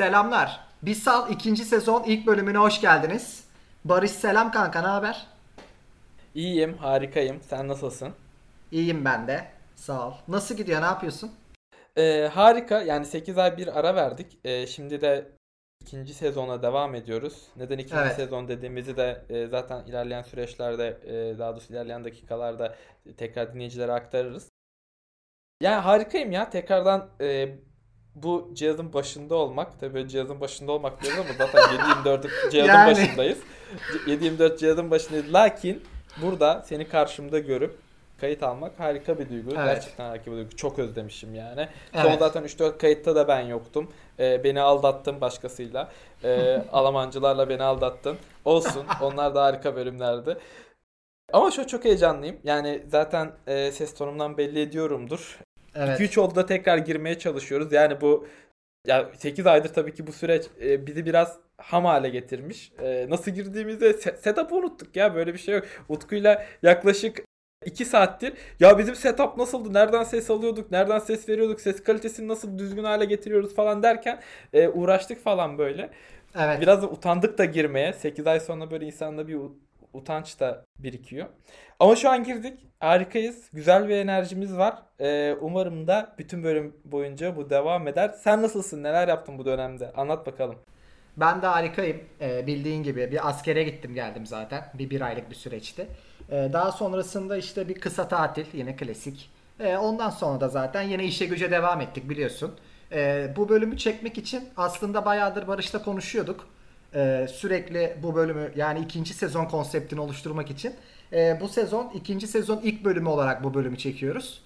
Selamlar. Bisal ikinci sezon ilk bölümüne hoş geldiniz. Barış selam kanka ne haber? İyiyim, harikayım. Sen nasılsın? İyiyim ben de. Sağ ol. Nasıl gidiyor ne yapıyorsun? Ee, harika. Yani 8 ay bir ara verdik. Ee, şimdi de ikinci sezona devam ediyoruz. Neden ikinci Evet. sezon dediğimizi de e, zaten ilerleyen süreçlerde, e, daha doğrusu ilerleyen dakikalarda tekrar dinleyicilere aktarırız. Yani harikayım ya. Tekrardan e, bu cihazın başında olmak. Tabii cihazın başında olmak diyoruz ama zaten 7/24 cihazın Yani. başındayız. 7/24 cihazın başındayız. Lakin burada seni karşımda görüp kayıt almak harika bir duygu. Evet. Gerçekten harika bir duygu. Çok özlemişim yani. Evet. Son zaten 3-4 kayıtta da ben yoktum. Ee, beni aldattın başkasıyla. Ee, Almancılarla beni aldattın. Olsun. Onlar da harika bölümlerdi. Ama şu çok heyecanlıyım. Yani zaten e, ses tonumdan belli ediyorumdur. Evet. 2-3 oldu da tekrar girmeye çalışıyoruz. Yani bu ya 8 aydır tabii ki bu süreç e, bizi biraz ham hale getirmiş. E, nasıl girdiğimizde se- setup'ı unuttuk ya böyle bir şey yok. Utku'yla yaklaşık 2 saattir ya bizim setup nasıldı? Nereden ses alıyorduk? Nereden ses veriyorduk? Ses kalitesini nasıl düzgün hale getiriyoruz falan derken e, uğraştık falan böyle. Evet. Biraz da utandık da girmeye. 8 ay sonra böyle insanda bir utanç da birikiyor. Ama şu an girdik. Harikayız. Güzel bir enerjimiz var. Ee, umarım da bütün bölüm boyunca bu devam eder. Sen nasılsın? Neler yaptın bu dönemde? Anlat bakalım. Ben de harikayım. Ee, bildiğin gibi bir askere gittim geldim zaten. Bir bir aylık bir süreçti. Ee, daha sonrasında işte bir kısa tatil yine klasik. Ee, ondan sonra da zaten yine işe güce devam ettik biliyorsun. Ee, bu bölümü çekmek için aslında bayağıdır Barış'la konuşuyorduk. Ee, sürekli bu bölümü yani ikinci sezon konseptini oluşturmak için. Ee, bu sezon ikinci sezon ilk bölümü olarak bu bölümü çekiyoruz.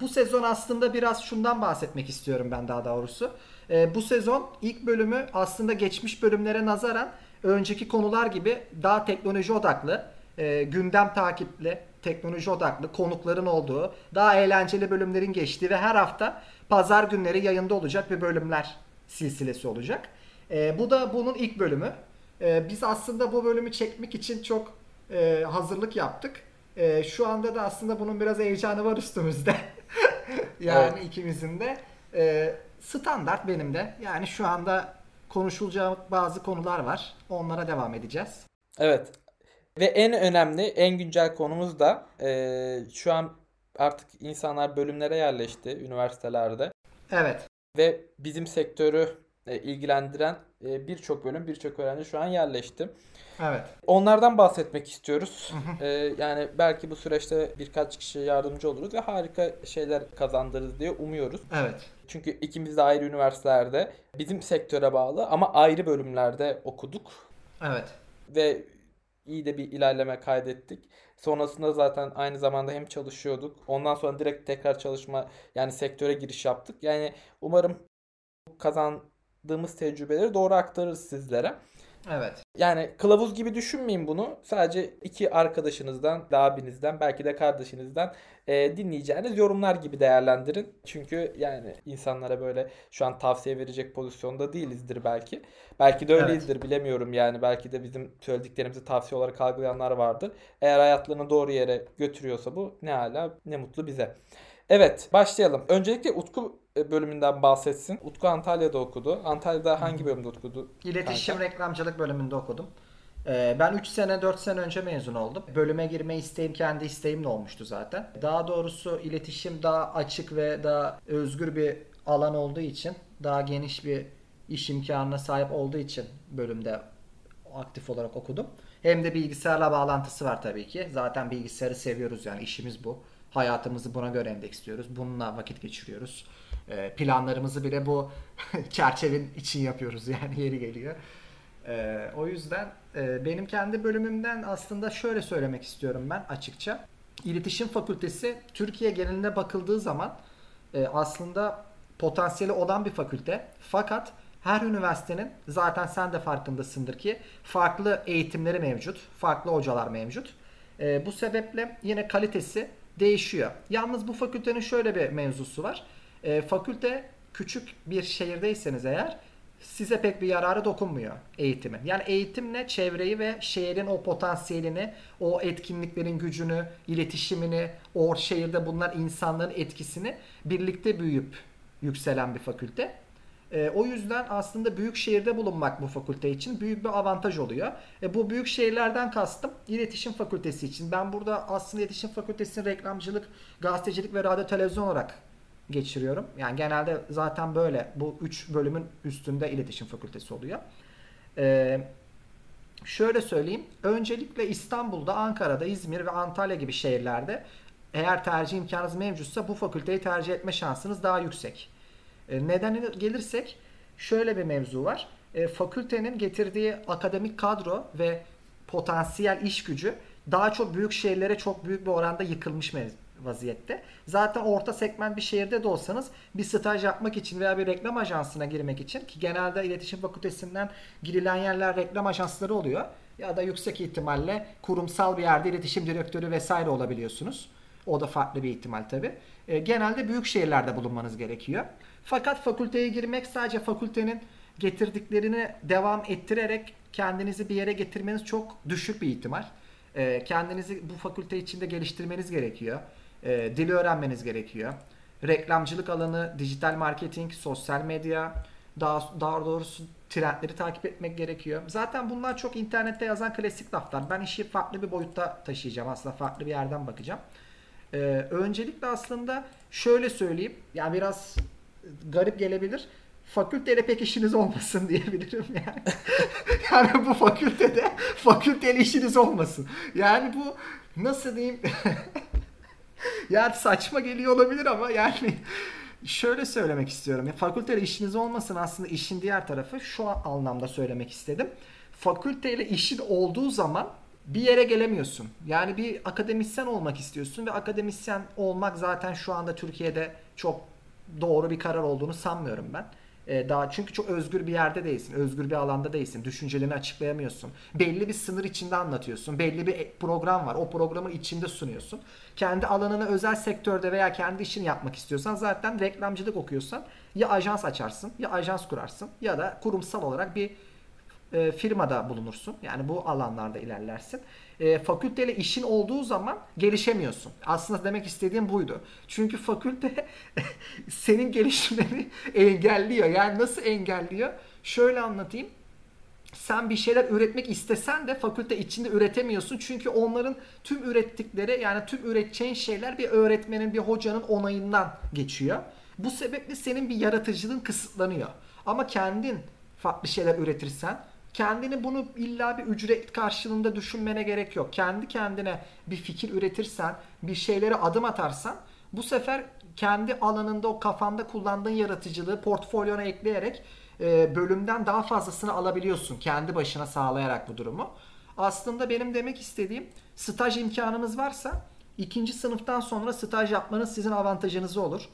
Bu sezon aslında biraz şundan bahsetmek istiyorum ben daha doğrusu. Ee, bu sezon ilk bölümü aslında geçmiş bölümlere nazaran önceki konular gibi daha teknoloji odaklı, e, gündem takipli, teknoloji odaklı konukların olduğu, daha eğlenceli bölümlerin geçtiği ve her hafta pazar günleri yayında olacak bir bölümler silsilesi olacak. Ee, bu da bunun ilk bölümü. Ee, biz aslında bu bölümü çekmek için çok e, hazırlık yaptık. E, şu anda da aslında bunun biraz heyecanı var üstümüzde. yani Evet. ikimizin de. E, standart benim de. Yani şu anda konuşulacak bazı konular var. Onlara devam edeceğiz. Evet. Ve en önemli, en güncel konumuz da e, şu an artık insanlar bölümlere yerleşti üniversitelerde. Evet. Ve bizim sektörü e, ilgilendiren e, birçok bölüm, birçok öğrenci şu an yerleşti. Evet. Onlardan bahsetmek istiyoruz. Ee, yani belki bu süreçte birkaç kişiye yardımcı oluruz ve harika şeyler kazandırırız diye umuyoruz. Evet. Çünkü ikimiz de ayrı üniversitelerde, bizim sektöre bağlı ama ayrı bölümlerde okuduk Evet. ve iyi de bir ilerleme kaydettik. Sonrasında zaten aynı zamanda hem çalışıyorduk. Ondan sonra direkt tekrar çalışma yani sektöre giriş yaptık. Yani umarım kazandığımız tecrübeleri doğru aktarırız sizlere. Evet. Yani kılavuz gibi düşünmeyin bunu. Sadece iki arkadaşınızdan, da abinizden, belki de kardeşinizden e, dinleyeceğiniz yorumlar gibi değerlendirin. Çünkü yani insanlara böyle şu an tavsiye verecek pozisyonda değilizdir belki. Belki de öyleyizdir bilemiyorum yani. Belki de bizim söylediklerimizi tavsiye olarak algılayanlar vardır. Eğer hayatlarını doğru yere götürüyorsa bu ne hala ne mutlu bize. Evet başlayalım. Öncelikle Utku bölümünden bahsetsin. Utku Antalya'da okudu. Antalya'da hangi bölümde okudu? İletişim kanka? reklamcılık bölümünde okudum. Ee, Ben 3 sene 4 sene önce mezun oldum. Bölüme girme isteğim kendi isteğimle olmuştu zaten. Daha doğrusu iletişim daha açık ve daha özgür bir alan olduğu için, daha geniş bir iş imkanına sahip olduğu için bölümde aktif olarak okudum. Hem de bilgisayarla bağlantısı var tabii ki. Zaten bilgisayarı seviyoruz yani işimiz bu. Hayatımızı buna göre endeksliyoruz. Bununla vakit geçiriyoruz. Ee, Planlarımızı bile bu çerçevenin için yapıyoruz yani yeri geliyor. Ee, o yüzden e, benim kendi bölümümden aslında şöyle söylemek istiyorum ben açıkça. İletişim Fakültesi Türkiye geneline bakıldığı zaman e, aslında potansiyeli olan bir fakülte. Fakat her üniversitenin zaten sen de farkındasındır ki farklı eğitimleri mevcut, farklı hocalar mevcut. E, bu sebeple yine kalitesi değişiyor. Yalnız bu fakültenin şöyle bir mevzusu var. E, fakülte küçük bir şehirdeyseniz eğer size pek bir yararı dokunmuyor eğitimin. Yani eğitimle çevreyi ve şehrin o potansiyelini, o etkinliklerin gücünü, iletişimini, o şehirde bulunan insanların etkisini birlikte büyüyüp yükselen bir fakülte. E, o yüzden aslında büyük şehirde bulunmak bu fakülte için büyük bir avantaj oluyor. E, bu büyük şehirlerden kastım iletişim fakültesi için. Ben burada aslında iletişim fakültesini reklamcılık, gazetecilik ve radyo televizyon olarak geçiriyorum. Yani genelde zaten böyle bu üç bölümün üstünde iletişim fakültesi oluyor. E, şöyle söyleyeyim. Öncelikle İstanbul'da, Ankara'da, İzmir ve Antalya gibi şehirlerde eğer tercih imkanınız mevcutsa bu fakülteyi tercih etme şansınız daha yüksek. E, nedenine gelirsek şöyle bir mevzu var. E, fakültenin getirdiği akademik kadro ve potansiyel iş gücü daha çok büyük şehirlere çok büyük bir oranda yıkılmış vaziyette. Zaten orta segment bir şehirde de olsanız bir staj yapmak için veya bir reklam ajansına girmek için ki genelde iletişim fakültesinden girilen yerler reklam ajansları oluyor. Ya da yüksek ihtimalle kurumsal bir yerde iletişim direktörü vesaire olabiliyorsunuz. O da farklı bir ihtimal tabi. E, genelde büyük şehirlerde bulunmanız gerekiyor. Fakat fakülteye girmek sadece fakültenin getirdiklerini devam ettirerek kendinizi bir yere getirmeniz çok düşük bir ihtimal. E, kendinizi bu fakülte içinde geliştirmeniz gerekiyor. E, dili öğrenmeniz gerekiyor. Reklamcılık alanı, dijital marketing, sosyal medya, daha, daha doğrusu trendleri takip etmek gerekiyor. Zaten bunlar çok internette yazan klasik laflar. Ben işi farklı bir boyutta taşıyacağım. Aslında farklı bir yerden bakacağım. Ee, öncelikle aslında şöyle söyleyeyim. Yani biraz garip gelebilir. Fakülteyle pek işiniz olmasın diyebilirim yani. yani bu fakültede fakülteyle işiniz olmasın. Yani bu nasıl diyeyim yani saçma geliyor olabilir ama yani şöyle söylemek istiyorum. Ya fakülteyle işiniz olmasın aslında işin diğer tarafı şu anlamda söylemek istedim. Fakülteyle işin olduğu zaman bir yere gelemiyorsun. Yani bir akademisyen olmak istiyorsun ve akademisyen olmak zaten şu anda Türkiye'de çok doğru bir karar olduğunu sanmıyorum ben. Ee, daha çünkü çok özgür bir yerde değilsin, özgür bir alanda değilsin. Düşüncelerini açıklayamıyorsun. Belli bir sınır içinde anlatıyorsun. Belli bir program var. O programın içinde sunuyorsun. Kendi alanını özel sektörde veya kendi işini yapmak istiyorsan zaten reklamcılık okuyorsan ya ajans açarsın, ya ajans kurarsın ya da kurumsal olarak bir e, firmada bulunursun. Yani bu alanlarda ilerlersin. E, fakülteyle işin olduğu zaman gelişemiyorsun. Aslında demek istediğim buydu. Çünkü fakülte senin gelişimini engelliyor. Yani nasıl engelliyor? Şöyle anlatayım sen bir şeyler üretmek istesen de fakülte içinde üretemiyorsun. Çünkü onların tüm ürettikleri yani tüm üreteceğin şeyler bir öğretmenin, bir hocanın onayından geçiyor. Bu sebeple senin bir yaratıcılığın kısıtlanıyor. Ama kendin farklı şeyler üretirsen kendini bunu illa bir ücret karşılığında düşünmene gerek yok. Kendi kendine bir fikir üretirsen, bir şeylere adım atarsan bu sefer kendi alanında o kafanda kullandığın yaratıcılığı portfolyona ekleyerek e, bölümden daha fazlasını alabiliyorsun. Kendi başına sağlayarak bu durumu. Aslında benim demek istediğim staj imkanınız varsa ikinci sınıftan sonra staj yapmanız sizin avantajınız olur.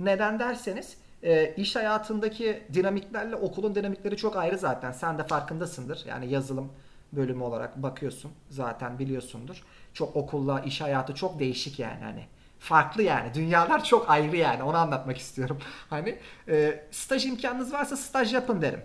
Neden derseniz e, iş hayatındaki dinamiklerle okulun dinamikleri çok ayrı zaten. Sen de farkındasındır. Yani yazılım bölümü olarak bakıyorsun. Zaten biliyorsundur. Çok okulla iş hayatı çok değişik yani hani. Farklı yani. Dünyalar çok ayrı yani. Onu anlatmak istiyorum. Hani e, staj imkanınız varsa staj yapın derim.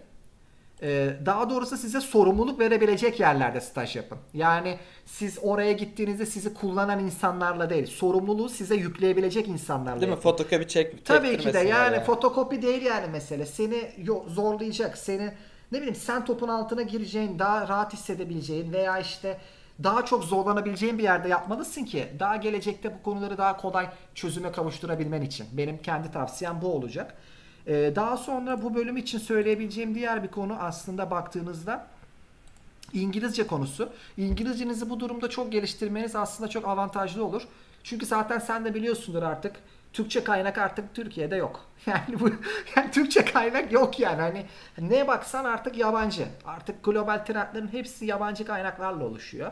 Ee, daha doğrusu size sorumluluk verebilecek yerlerde staj yapın. Yani siz oraya gittiğinizde sizi kullanan insanlarla değil, sorumluluğu size yükleyebilecek insanlarla. Değil mi? Fotokopi çek. Tabii ki de yani, yani fotokopi değil yani mesele. Seni zorlayacak, seni ne bileyim sen topun altına gireceğin, daha rahat hissedebileceğin veya işte daha çok zorlanabileceğin bir yerde yapmalısın ki daha gelecekte bu konuları daha kolay çözüme kavuşturabilmen için. Benim kendi tavsiyem bu olacak. Ee, daha sonra bu bölüm için söyleyebileceğim diğer bir konu aslında baktığınızda İngilizce konusu. İngilizcenizi bu durumda çok geliştirmeniz aslında çok avantajlı olur. Çünkü zaten sen de biliyorsundur artık Türkçe kaynak artık Türkiye'de yok. Yani bu yani Türkçe kaynak yok yani. Hani ne baksan artık yabancı. Artık global trendlerin hepsi yabancı kaynaklarla oluşuyor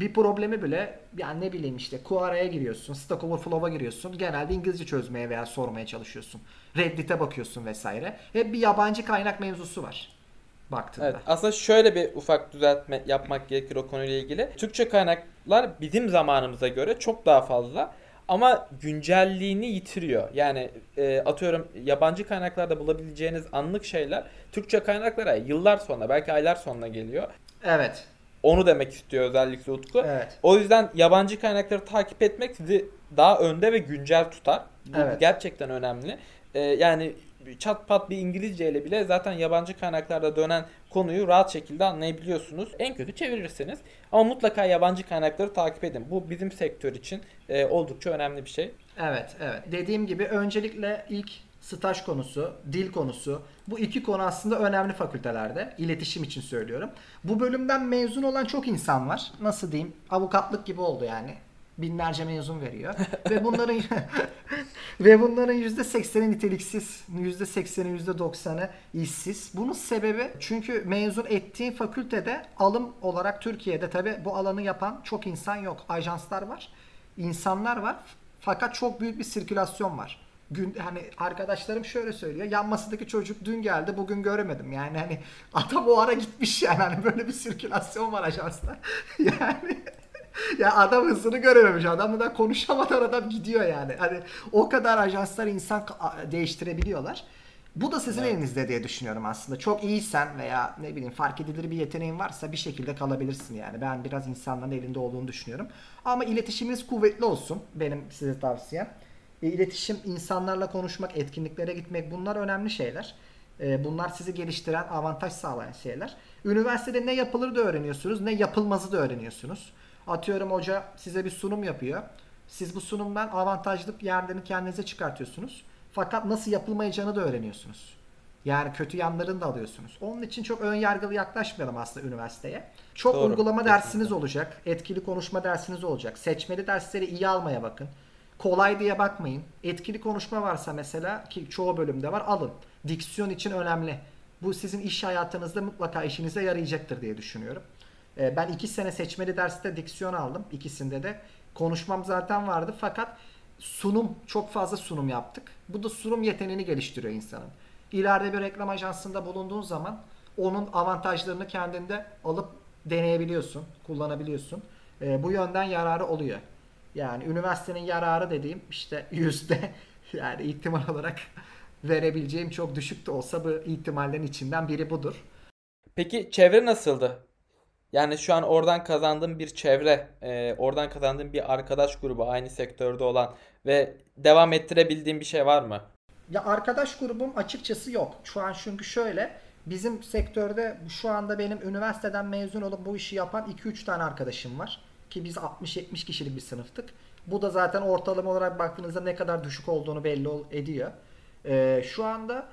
bir problemi bile yani ne bileyim işte Quora'ya giriyorsun, Stack Overflow'a giriyorsun. Genelde İngilizce çözmeye veya sormaya çalışıyorsun. Reddit'e bakıyorsun vesaire. Hep bir yabancı kaynak mevzusu var baktığında. Evet, aslında şöyle bir ufak düzeltme yapmak gerekir o konuyla ilgili. Türkçe kaynaklar bizim zamanımıza göre çok daha fazla ama güncelliğini yitiriyor. Yani e, atıyorum yabancı kaynaklarda bulabileceğiniz anlık şeyler Türkçe kaynaklara yıllar sonra belki aylar sonra geliyor. Evet. Onu demek istiyor özellikle Utku. Evet. O yüzden yabancı kaynakları takip etmek sizi daha önde ve güncel tutar. Bu evet. gerçekten önemli. Ee, yani çat pat bir İngilizceyle bile zaten yabancı kaynaklarda dönen konuyu rahat şekilde anlayabiliyorsunuz. En kötü çevirirseniz. Ama mutlaka yabancı kaynakları takip edin. Bu bizim sektör için e, oldukça önemli bir şey. Evet, evet. Dediğim gibi öncelikle ilk staj konusu, dil konusu. Bu iki konu aslında önemli fakültelerde. İletişim için söylüyorum. Bu bölümden mezun olan çok insan var. Nasıl diyeyim? Avukatlık gibi oldu yani. Binlerce mezun veriyor. ve bunların ve bunların %80'i niteliksiz, %80'i %90'ı işsiz. Bunun sebebi çünkü mezun ettiğin fakültede alım olarak Türkiye'de tabi bu alanı yapan çok insan yok. Ajanslar var, insanlar var. Fakat çok büyük bir sirkülasyon var gün hani arkadaşlarım şöyle söylüyor. Yan masadaki çocuk dün geldi bugün göremedim. Yani hani adam o ara gitmiş yani hani böyle bir sirkülasyon var ajansta. yani ya adam hızını görememiş. Adamla da konuşamadan adam gidiyor yani. Hani o kadar ajanslar insan değiştirebiliyorlar. Bu da sizin evet. elinizde diye düşünüyorum aslında. Çok iyisen veya ne bileyim fark edilir bir yeteneğin varsa bir şekilde kalabilirsin yani. Ben biraz insanların elinde olduğunu düşünüyorum. Ama iletişiminiz kuvvetli olsun. Benim size tavsiyem. E, iletişim, insanlarla konuşmak, etkinliklere gitmek bunlar önemli şeyler. E, bunlar sizi geliştiren, avantaj sağlayan şeyler. Üniversitede ne yapılır da öğreniyorsunuz, ne yapılmazı da öğreniyorsunuz. Atıyorum hoca size bir sunum yapıyor. Siz bu sunumdan avantajlı yerlerini kendinize çıkartıyorsunuz. Fakat nasıl yapılmayacağını da öğreniyorsunuz. Yani kötü yanlarını da alıyorsunuz. Onun için çok ön yargılı yaklaşmayalım aslında üniversiteye. Çok Doğru, uygulama kesinlikle. dersiniz olacak. Etkili konuşma dersiniz olacak. Seçmeli dersleri iyi almaya bakın. Kolay diye bakmayın. Etkili konuşma varsa mesela ki çoğu bölümde var alın. Diksiyon için önemli. Bu sizin iş hayatınızda mutlaka işinize yarayacaktır diye düşünüyorum. Ee, ben iki sene seçmeli derste diksiyon aldım. ikisinde de. Konuşmam zaten vardı fakat sunum çok fazla sunum yaptık. Bu da sunum yeteneğini geliştiriyor insanın. İleride bir reklam ajansında bulunduğun zaman onun avantajlarını kendinde alıp deneyebiliyorsun, kullanabiliyorsun. E, bu yönden yararı oluyor. Yani üniversitenin yararı dediğim işte yüzde yani ihtimal olarak verebileceğim çok düşük de olsa bu ihtimallerin içinden biri budur. Peki çevre nasıldı? Yani şu an oradan kazandığım bir çevre, e, oradan kazandığım bir arkadaş grubu aynı sektörde olan ve devam ettirebildiğim bir şey var mı? Ya arkadaş grubum açıkçası yok. Şu an çünkü şöyle bizim sektörde şu anda benim üniversiteden mezun olup bu işi yapan 2-3 tane arkadaşım var. Ki biz 60-70 kişilik bir sınıftık. Bu da zaten ortalama olarak baktığınızda ne kadar düşük olduğunu belli ediyor. Ee, şu anda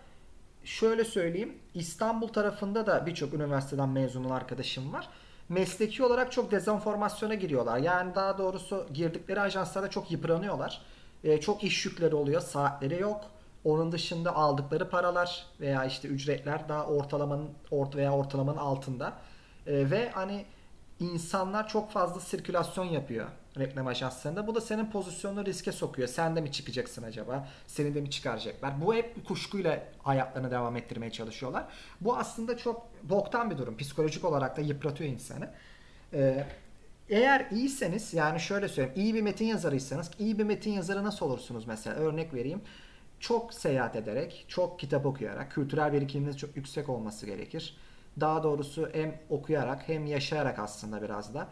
şöyle söyleyeyim. İstanbul tarafında da birçok üniversiteden mezun olan arkadaşım var. Mesleki olarak çok dezenformasyona giriyorlar. Yani daha doğrusu girdikleri ajanslarda çok yıpranıyorlar. Ee, çok iş yükleri oluyor. Saatleri yok. Onun dışında aldıkları paralar veya işte ücretler daha ortalamanın ort veya ortalamanın altında. Ee, ve hani insanlar çok fazla sirkülasyon yapıyor reklam ajanslarında. Bu da senin pozisyonunu riske sokuyor. Sen de mi çıkacaksın acaba? Seni de mi çıkaracaklar? Bu hep kuşkuyla hayatlarını devam ettirmeye çalışıyorlar. Bu aslında çok boktan bir durum. Psikolojik olarak da yıpratıyor insanı. Ee, eğer iyiyseniz yani şöyle söyleyeyim. iyi bir metin yazarıysanız iyi bir metin yazarı nasıl olursunuz mesela? Örnek vereyim. Çok seyahat ederek, çok kitap okuyarak, kültürel birikiminiz çok yüksek olması gerekir daha doğrusu hem okuyarak hem yaşayarak aslında biraz da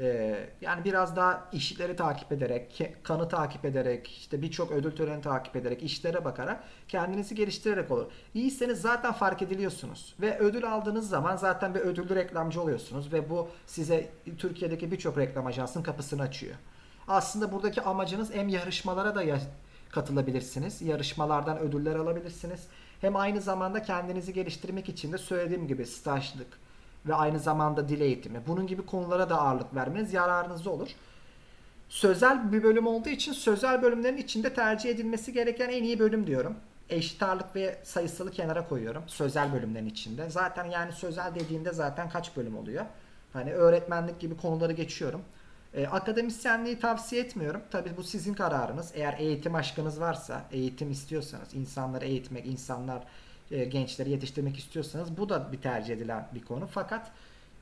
e, yani biraz daha işleri takip ederek, kanı takip ederek, işte birçok ödül töreni takip ederek, işlere bakarak kendinizi geliştirerek olur. İyiyseniz zaten fark ediliyorsunuz ve ödül aldığınız zaman zaten bir ödüllü reklamcı oluyorsunuz ve bu size Türkiye'deki birçok reklam ajansının kapısını açıyor. Aslında buradaki amacınız hem yarışmalara da katılabilirsiniz. Yarışmalardan ödüller alabilirsiniz hem aynı zamanda kendinizi geliştirmek için de söylediğim gibi stajlık ve aynı zamanda dil eğitimi. Bunun gibi konulara da ağırlık vermeniz yararınızda olur. Sözel bir bölüm olduğu için sözel bölümlerin içinde tercih edilmesi gereken en iyi bölüm diyorum. Eşit ağırlık ve sayısalı kenara koyuyorum sözel bölümlerin içinde. Zaten yani sözel dediğinde zaten kaç bölüm oluyor? Hani öğretmenlik gibi konuları geçiyorum. E, akademisyenliği tavsiye etmiyorum. Tabii bu sizin kararınız. Eğer eğitim aşkınız varsa, eğitim istiyorsanız, insanları eğitmek, insanlar e, gençleri yetiştirmek istiyorsanız bu da bir tercih edilen bir konu. Fakat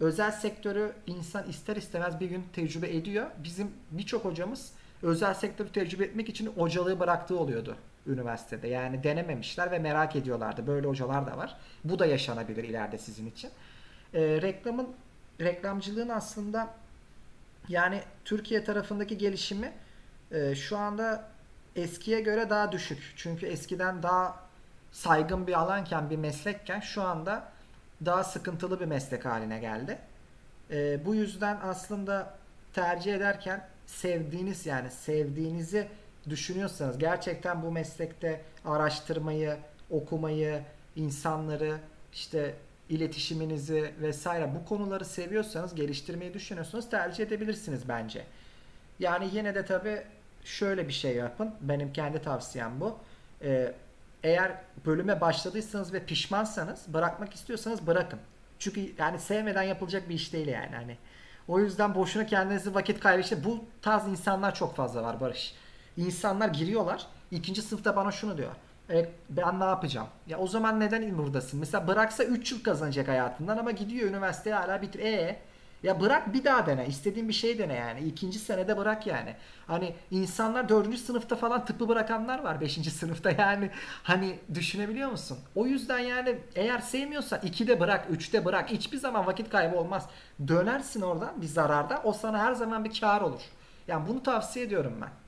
özel sektörü insan ister istemez bir gün tecrübe ediyor. Bizim birçok hocamız özel sektörü tecrübe etmek için hocalığı bıraktığı oluyordu üniversitede. Yani denememişler ve merak ediyorlardı. Böyle hocalar da var. Bu da yaşanabilir ileride sizin için. E, reklamın reklamcılığın aslında yani Türkiye tarafındaki gelişimi e, şu anda eskiye göre daha düşük. Çünkü eskiden daha saygın bir alanken bir meslekken şu anda daha sıkıntılı bir meslek haline geldi. E, bu yüzden aslında tercih ederken sevdiğiniz yani sevdiğinizi düşünüyorsanız gerçekten bu meslekte araştırmayı, okumayı, insanları işte iletişiminizi vesaire bu konuları seviyorsanız, geliştirmeyi düşünüyorsanız tercih edebilirsiniz bence. Yani yine de tabi şöyle bir şey yapın. Benim kendi tavsiyem bu. Ee, eğer bölüme başladıysanız ve pişmansanız, bırakmak istiyorsanız bırakın. Çünkü yani sevmeden yapılacak bir iş değil yani. Hani o yüzden boşuna kendinizi vakit kaybedin. Bu tarz insanlar çok fazla var Barış. İnsanlar giriyorlar. ikinci sınıfta bana şunu diyor. E, ben ne yapacağım? Ya o zaman neden buradasın? Mesela bıraksa 3 yıl kazanacak hayatından ama gidiyor üniversiteye hala bitir. E ya bırak bir daha dene. İstediğin bir şey dene yani. İkinci senede bırak yani. Hani insanlar dördüncü sınıfta falan tıpı bırakanlar var. Beşinci sınıfta yani. Hani düşünebiliyor musun? O yüzden yani eğer sevmiyorsan ikide bırak, üçte bırak. Hiçbir zaman vakit kaybı olmaz. Dönersin oradan bir zararda. O sana her zaman bir kar olur. Yani bunu tavsiye ediyorum ben.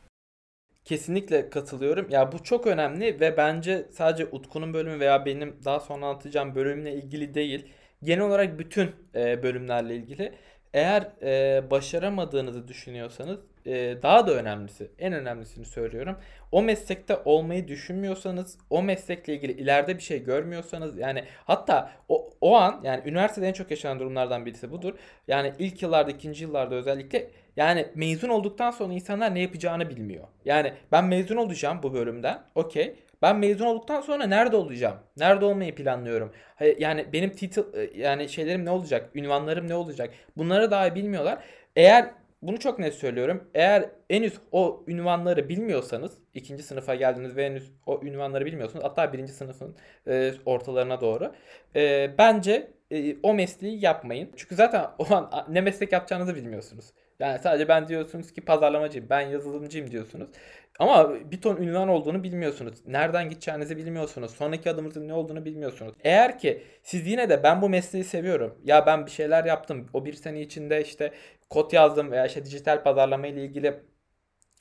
Kesinlikle katılıyorum. Ya bu çok önemli ve bence sadece Utku'nun bölümü veya benim daha sonra anlatacağım bölümle ilgili değil. Genel olarak bütün e, bölümlerle ilgili. Eğer e, başaramadığınızı düşünüyorsanız e, daha da önemlisi, en önemlisini söylüyorum. O meslekte olmayı düşünmüyorsanız, o meslekle ilgili ileride bir şey görmüyorsanız yani hatta o, o an yani üniversitede en çok yaşanan durumlardan birisi budur. Yani ilk yıllarda, ikinci yıllarda özellikle yani mezun olduktan sonra insanlar ne yapacağını bilmiyor. Yani ben mezun olacağım bu bölümden. Okey. Ben mezun olduktan sonra nerede olacağım? Nerede olmayı planlıyorum? Yani benim title e, yani şeylerim ne olacak? Ünvanlarım ne olacak? Bunları daha bilmiyorlar. Eğer bunu çok net söylüyorum. Eğer henüz o ünvanları bilmiyorsanız, ikinci sınıfa geldiniz ve henüz o ünvanları bilmiyorsunuz, hatta birinci sınıfın e, ortalarına doğru, e, bence e, o mesleği yapmayın. Çünkü zaten o an ne meslek yapacağınızı bilmiyorsunuz. Yani sadece ben diyorsunuz ki pazarlamacıyım, ben yazılımcıyım diyorsunuz. Ama bir ton ünvan olduğunu bilmiyorsunuz. Nereden gideceğinizi bilmiyorsunuz. Sonraki adımınızın ne olduğunu bilmiyorsunuz. Eğer ki siz yine de ben bu mesleği seviyorum. Ya ben bir şeyler yaptım. O bir sene içinde işte kod yazdım veya işte dijital pazarlama ile ilgili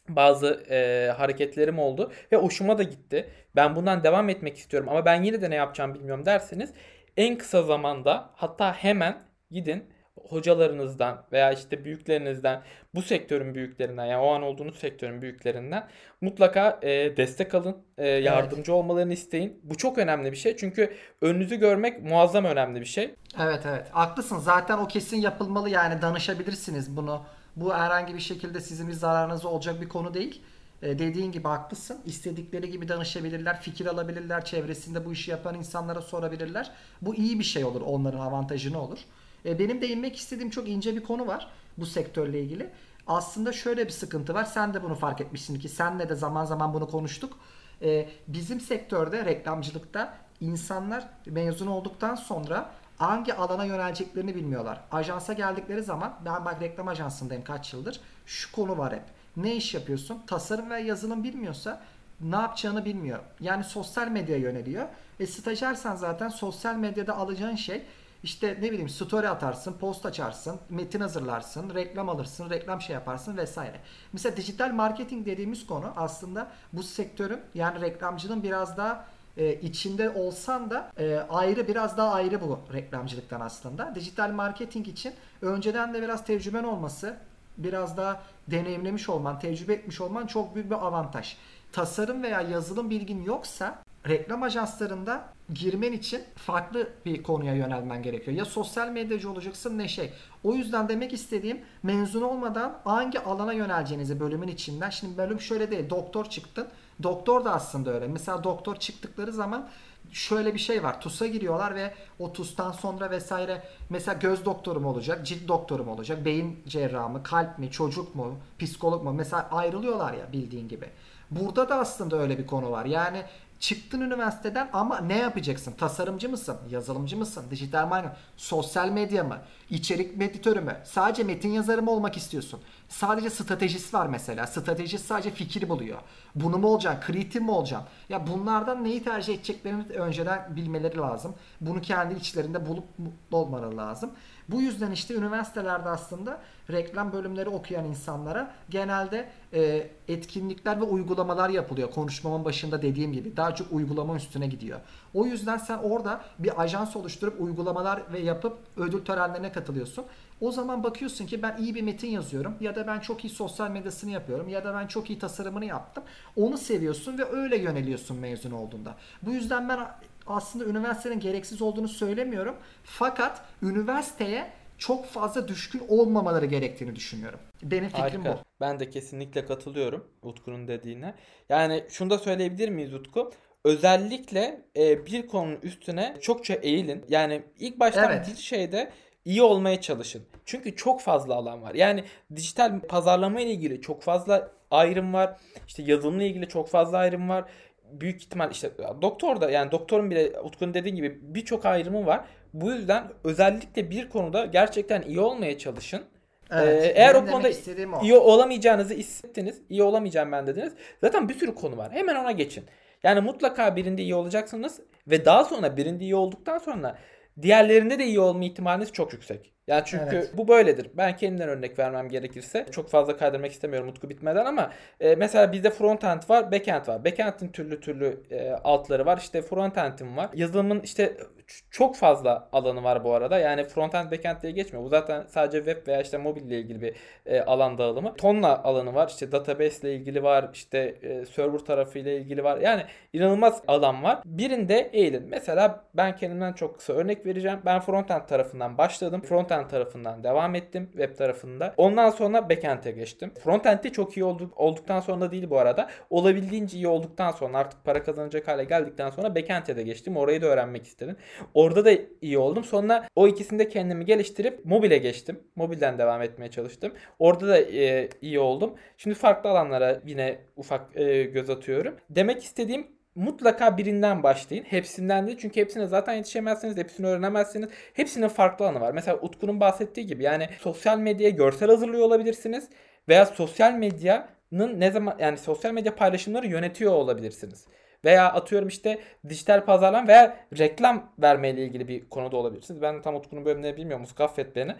bazı e, hareketlerim oldu ve hoşuma da gitti. Ben bundan devam etmek istiyorum ama ben yine de ne yapacağım bilmiyorum derseniz en kısa zamanda hatta hemen gidin hocalarınızdan veya işte büyüklerinizden bu sektörün büyüklerinden yani o an olduğunuz sektörün büyüklerinden mutlaka e, destek alın. E, yardımcı evet. olmalarını isteyin. Bu çok önemli bir şey. Çünkü önünüzü görmek muazzam önemli bir şey. Evet evet. Haklısın. Zaten o kesin yapılmalı yani danışabilirsiniz bunu. Bu herhangi bir şekilde sizin bir zararınız olacak bir konu değil. E, dediğin gibi haklısın. İstedikleri gibi danışabilirler, fikir alabilirler, çevresinde bu işi yapan insanlara sorabilirler. Bu iyi bir şey olur, onların avantajını olur. E, benim de inmek istediğim çok ince bir konu var bu sektörle ilgili. Aslında şöyle bir sıkıntı var. Sen de bunu fark etmişsin ki senle de zaman zaman bunu konuştuk. E, bizim sektörde reklamcılıkta insanlar mezun olduktan sonra hangi alana yöneleceklerini bilmiyorlar. Ajansa geldikleri zaman ben bak reklam ajansındayım kaç yıldır. Şu konu var hep. Ne iş yapıyorsun? Tasarım ve yazılım bilmiyorsa ne yapacağını bilmiyor. Yani sosyal medya yöneliyor. E stajyersen zaten sosyal medyada alacağın şey işte ne bileyim story atarsın, post açarsın, metin hazırlarsın, reklam alırsın, reklam şey yaparsın vesaire. Mesela dijital marketing dediğimiz konu aslında bu sektörün yani reklamcının biraz daha e, içinde olsan da e, ayrı biraz daha ayrı bu reklamcılıktan aslında. Dijital marketing için önceden de biraz tecrüben olması, biraz daha deneyimlemiş olman, tecrübe etmiş olman çok büyük bir avantaj. Tasarım veya yazılım bilgin yoksa reklam ajanslarında girmen için farklı bir konuya yönelmen gerekiyor. Ya sosyal medyacı olacaksın ne şey. O yüzden demek istediğim mezun olmadan hangi alana yöneleceğinizi bölümün içinden. Şimdi bölüm şöyle değil. Doktor çıktın. Doktor da aslında öyle. Mesela doktor çıktıkları zaman şöyle bir şey var. TUS'a giriyorlar ve o TUS'tan sonra vesaire mesela göz doktoru mu olacak, cilt doktoru mu olacak, beyin cerrahı mı, kalp mi, çocuk mu, psikolog mu? Mesela ayrılıyorlar ya bildiğin gibi. Burada da aslında öyle bir konu var. Yani Çıktın üniversiteden ama ne yapacaksın? Tasarımcı mısın? Yazılımcı mısın? Dijital marketing, sosyal medya mı? İçerik editörü mü? Sadece metin yazarı mı olmak istiyorsun? Sadece stratejist var mesela. Stratejist sadece fikir buluyor. Bunu mu olacaksın? Kreatif mi olacaksın? Ya bunlardan neyi tercih edeceklerini önceden bilmeleri lazım. Bunu kendi içlerinde bulup mutlu olmaları lazım. Bu yüzden işte üniversitelerde aslında reklam bölümleri okuyan insanlara genelde e, etkinlikler ve uygulamalar yapılıyor. Konuşmamın başında dediğim gibi daha çok uygulama üstüne gidiyor. O yüzden sen orada bir ajans oluşturup uygulamalar ve yapıp ödül törenlerine katılıyorsun. O zaman bakıyorsun ki ben iyi bir metin yazıyorum ya da ben çok iyi sosyal medyasını yapıyorum ya da ben çok iyi tasarımını yaptım. Onu seviyorsun ve öyle yöneliyorsun mezun olduğunda. Bu yüzden ben aslında üniversitenin gereksiz olduğunu söylemiyorum. Fakat üniversiteye çok fazla düşkün olmamaları gerektiğini düşünüyorum. Benim fikrim Harika. bu. Ben de kesinlikle katılıyorum Utku'nun dediğine. Yani şunu da söyleyebilir miyiz Utku? Özellikle e, bir konunun üstüne çokça eğilin. Yani ilk baştan Evet. bir şeyde iyi olmaya çalışın. Çünkü çok fazla alan var. Yani dijital pazarlama ile ilgili çok fazla ayrım var. İşte yazılımla ilgili çok fazla ayrım var. Büyük ihtimal işte doktor da yani doktorun bile Utku'nun dediği gibi birçok ayrımı var. Bu yüzden özellikle bir konuda gerçekten iyi olmaya çalışın. Evet, Ee, eğer o konuda o. iyi olamayacağınızı hissettiniz, iyi olamayacağım ben dediniz. Zaten bir sürü konu var. Hemen ona geçin. Yani mutlaka birinde iyi olacaksınız ve daha sonra birinde iyi olduktan sonra diğerlerinde de iyi olma ihtimaliniz çok yüksek. Yani çünkü Evet. bu böyledir. Ben kendimden örnek vermem gerekirse çok fazla kaydırmak istemiyorum Utku bitmeden ama e, mesela bizde frontend var, backend var. Backend'in türlü türlü e, altları var. İşte frontend'in var. Yazılımın işte çok fazla alanı var bu arada. Yani frontend backend diye geçmiyor. Bu zaten sadece web veya işte mobille ilgili bir e, alan dağılımı. Tonla alanı var. İşte database ile ilgili var. İşte e, server tarafı ile ilgili var. Yani inanılmaz alan var. Birinde eğilin. Mesela ben kendimden çok kısa örnek vereceğim. Ben frontend tarafından başladım. Frontend tarafından devam ettim. Web tarafında. Ondan sonra backend'e geçtim. Frontend'de çok iyi olduk, olduktan sonra değil bu arada. Olabildiğince iyi olduktan sonra artık para kazanacak hale geldikten sonra backend'e de geçtim. Orayı da öğrenmek istedim. Orada da iyi oldum. Sonra o ikisinde kendimi geliştirip mobile geçtim. Mobilden devam etmeye çalıştım. Orada da e, iyi oldum. Şimdi farklı alanlara yine ufak e, göz atıyorum. Demek istediğim mutlaka birinden başlayın. Hepsinden değil. Çünkü hepsine zaten yetişemezsiniz. Hepsini öğrenemezsiniz. Hepsinin farklı alanı var. Mesela Utku'nun bahsettiği gibi yani sosyal medyaya görsel hazırlıyor olabilirsiniz. Veya sosyal medyanın ne zaman yani sosyal medya paylaşımları yönetiyor olabilirsiniz. Veya atıyorum işte dijital pazarlama veya reklam vermeyle ilgili bir konuda olabilirsiniz. Ben tam Utku'nun bölümlerini bilmiyorum. Affet beni.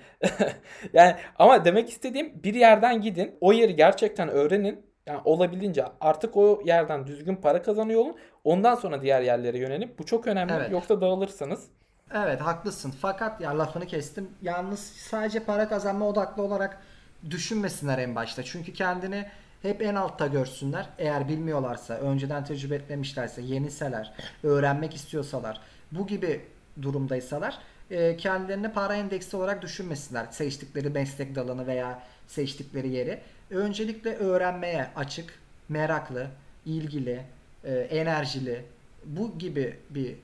yani ama demek istediğim bir yerden gidin. O yeri gerçekten öğrenin. Yani olabildiğince artık o yerden düzgün para kazanıyor olun. Ondan sonra diğer yerlere yönelin. Bu çok önemli. Evet. Yoksa dağılırsınız. Evet haklısın. Fakat ya lafını kestim. Yalnız sadece para kazanma odaklı olarak düşünmesinler en başta. Çünkü kendini hep en altta görsünler. Eğer bilmiyorlarsa, önceden tecrübe etmemişlerse, yeniseler, öğrenmek istiyorsalar, bu gibi durumdaysalar e, kendilerini para endeksi olarak düşünmesinler. Seçtikleri meslek dalını veya seçtikleri yeri. Öncelikle öğrenmeye açık, meraklı, ilgili, e, enerjili, bu gibi bir e,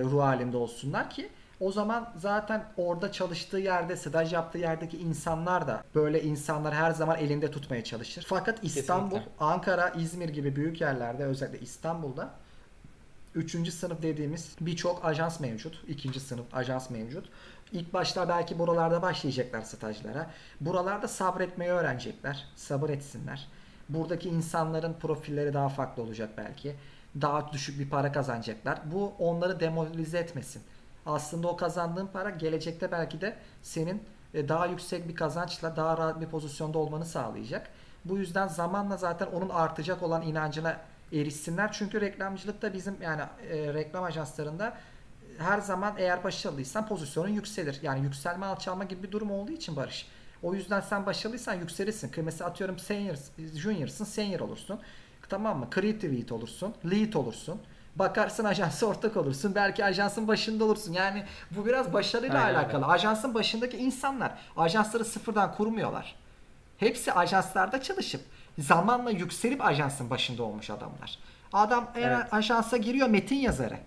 ruh halinde olsunlar ki o zaman zaten orada çalıştığı yerde, staj yaptığı yerdeki insanlar da böyle insanlar her zaman elinde tutmaya çalışır. Fakat İstanbul, Kesinlikle. Ankara, İzmir gibi büyük yerlerde özellikle İstanbul'da Üçüncü sınıf dediğimiz birçok ajans mevcut. ikinci sınıf ajans mevcut. İlk başta belki buralarda başlayacaklar stajlara. Buralarda sabretmeyi öğrenecekler. Sabır etsinler. Buradaki insanların profilleri daha farklı olacak belki. Daha düşük bir para kazanacaklar. Bu onları demoralize etmesin. Aslında o kazandığın para gelecekte belki de senin e, daha yüksek bir kazançla daha rahat bir pozisyonda olmanı sağlayacak. Bu yüzden zamanla zaten onun artacak olan inancına erişsinler. Çünkü reklamcılıkta bizim yani e, reklam ajanslarında her zaman eğer başarılıysan pozisyonun yükselir. Yani yükselme alçalma gibi bir durum olduğu için Barış. O yüzden sen başarılıysan yükselirsin. Kıymeti atıyorum senior, junior'sın, senior olursun. Tamam mı? Creative lead olursun, lead olursun. Bakarsın ajansa ortak olursun. Belki ajansın başında olursun. Yani bu biraz başarıyla Aynen alakalı. Ajansın başındaki insanlar ajansları sıfırdan kurmuyorlar. Hepsi ajanslarda çalışıp zamanla yükselip ajansın başında olmuş adamlar. Adam eğer Evet. ajansa giriyor metin yazarı.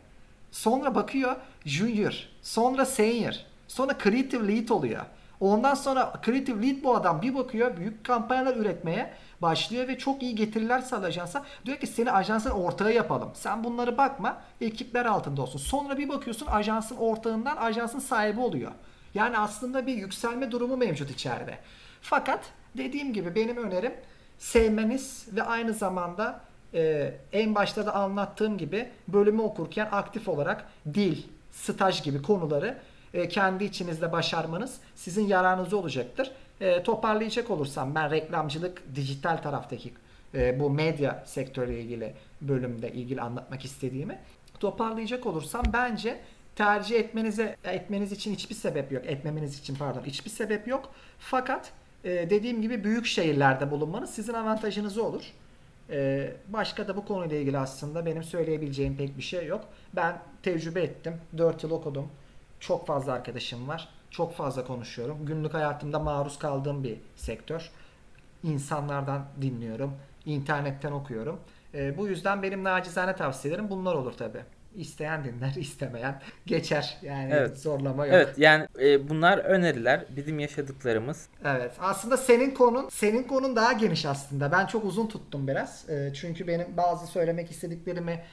Sonra bakıyor junior, sonra senior, sonra creative lead oluyor. Ondan sonra creative lead bu adam bir bakıyor büyük kampanyalar üretmeye başlıyor ve çok iyi getiriler ajansa. Diyor ki seni ajansın ortağı yapalım. Sen bunları bakma ekipler altında olsun. Sonra bir bakıyorsun ajansın ortağından ajansın sahibi oluyor. Yani aslında bir yükselme durumu mevcut içeride. Fakat dediğim gibi benim önerim sevmeniz ve aynı zamanda e, en başta da anlattığım gibi bölümü okurken aktif olarak dil, staj gibi konuları e, kendi içinizde başarmanız sizin yararınıza olacaktır. E, toparlayacak olursam ben reklamcılık dijital taraftaki e, bu medya sektörüyle ilgili bölümde ilgili anlatmak istediğimi toparlayacak olursam bence tercih etmenize etmeniz için hiçbir sebep yok. Etmemeniz için pardon hiçbir sebep yok. Fakat e, dediğim gibi büyük şehirlerde bulunmanız sizin avantajınız olur. E, başka da bu konuyla ilgili aslında benim söyleyebileceğim pek bir şey yok. Ben tecrübe ettim. 4 yıl okudum. Çok fazla arkadaşım var. Çok fazla konuşuyorum. Günlük hayatımda maruz kaldığım bir sektör. İnsanlardan dinliyorum. internetten okuyorum. E, bu yüzden benim nacizane tavsiyelerim bunlar olur tabi. İsteyen dinler, istemeyen geçer. Yani Evet. zorlama yok. Evet yani e, bunlar öneriler. Bizim yaşadıklarımız. Evet. Aslında senin konun senin konun daha geniş aslında. Ben çok uzun tuttum biraz. Ee, çünkü benim bazı söylemek istediklerimi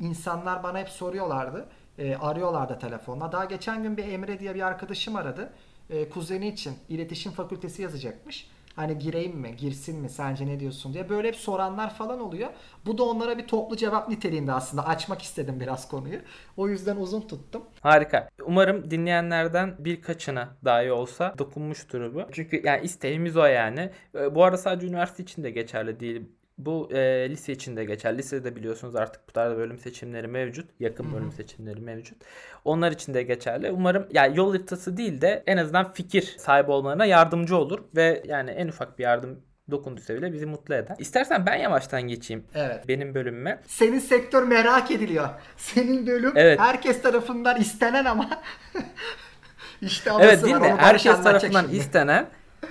insanlar bana hep soruyorlardı. Ee, arıyorlardı telefonla. Daha geçen gün bir Emre diye bir arkadaşım aradı. Ee, kuzeni için iletişim fakültesi yazacakmış. Hani gireyim mi, girsin mi, sence ne diyorsun diye. Böyle hep soranlar falan oluyor. Bu da onlara bir toplu cevap niteliğinde aslında. Açmak istedim biraz konuyu. O yüzden uzun tuttum. Harika. Umarım dinleyenlerden birkaçına dahi olsa dokunmuştur bu. Çünkü yani isteğimiz o yani. E, Bu arada sadece üniversite için de geçerli değil. Bu e, lise için de geçerli. Lisede biliyorsunuz artık bu tarz bölüm seçimleri mevcut. Yakın bölüm seçimleri mevcut. Onlar için de geçerli. Umarım yani yol haritası değil de en azından fikir sahibi olmalarına yardımcı olur ve yani en ufak bir yardım dokunduysa bile bizi mutlu eder. İstersen ben yavaştan geçeyim Evet. benim bölümüme. Senin sektör merak ediliyor. Senin bölüm Evet. herkes tarafından istenen ama işte Evet değil mi? Herkes tarafından şimdi. istenen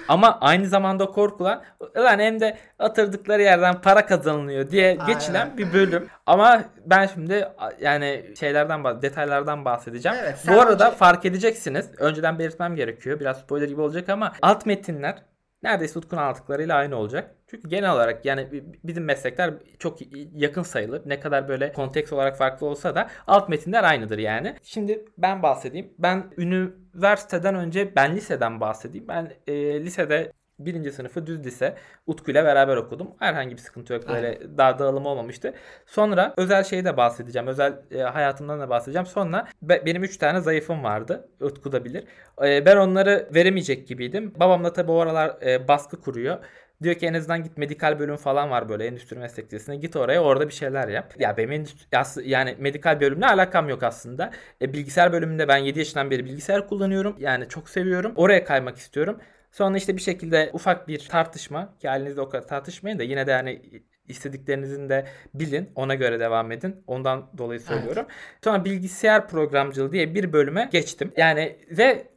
ama aynı zamanda korkulan ulan hem de atırdıkları yerden para kazanılıyor diye Aynen. geçilen bir bölüm. Ama ben şimdi yani şeylerden detaylardan bahsedeceğim. Evet, Bu arada önce- fark edeceksiniz. Önceden belirtmem gerekiyor. Biraz spoiler gibi olacak ama alt metinler neredeyse Utku'nun anlattıklarıyla aynı olacak. Çünkü genel olarak yani bi- bizim meslekler çok yakın sayılır. Ne kadar böyle konteks olarak farklı olsa da alt metinler aynıdır yani. Şimdi ben bahsedeyim. Ben üniversiteden önce ben liseden bahsedeyim. Ben e, lisede birinci sınıfı düz lise Utku ile beraber okudum. Herhangi bir sıkıntı yok. Böyle daha dağılım olmamıştı. Sonra özel şeyi de bahsedeceğim. Özel e, hayatımdan da bahsedeceğim. Sonra be- benim 3 tane zayıfım vardı. Utku da bilir. E, ben onları veremeyecek gibiydim. Babam da tabii o aralar e, baskı kuruyor. Diyor ki en azından git medikal bölüm falan var böyle endüstri meslek lisesine. Git oraya orada bir şeyler yap. Ya benim endüstri, yani medikal bölümle alakam yok aslında. E, bilgisayar bölümünde ben 7 yaşından beri bilgisayar kullanıyorum. Yani çok seviyorum. Oraya kaymak istiyorum. Sonra işte bir şekilde ufak bir tartışma ki halinizde o kadar tartışmayın da yine de yani istediklerinizin de bilin ona göre devam edin. Ondan dolayı söylüyorum. Sonra bilgisayar programcılığı diye bir bölüme geçtim. Yani ve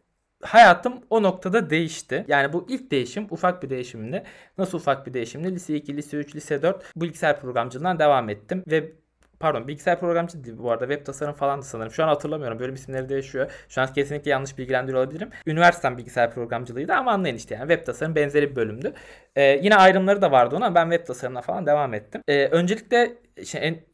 hayatım o noktada değişti. Yani bu ilk değişim ufak bir değişimdi. Nasıl ufak bir değişimdi? Lise 2, lise 3, lise 4 bilgisayar programcılığından devam ettim ve Pardon bilgisayar programcı değil bu arada web tasarım falan da sanırım. Şu an hatırlamıyorum. Bölüm isimleri değişiyor. Şu an kesinlikle yanlış bilgilendiriyor olabilirim. Üniversitem bilgisayar programcılığıydı ama anlayın işte yani web tasarım benzeri bir bölümdü. Ee, yine ayrımları da vardı ona ben web tasarımına falan devam ettim. Ee, öncelikle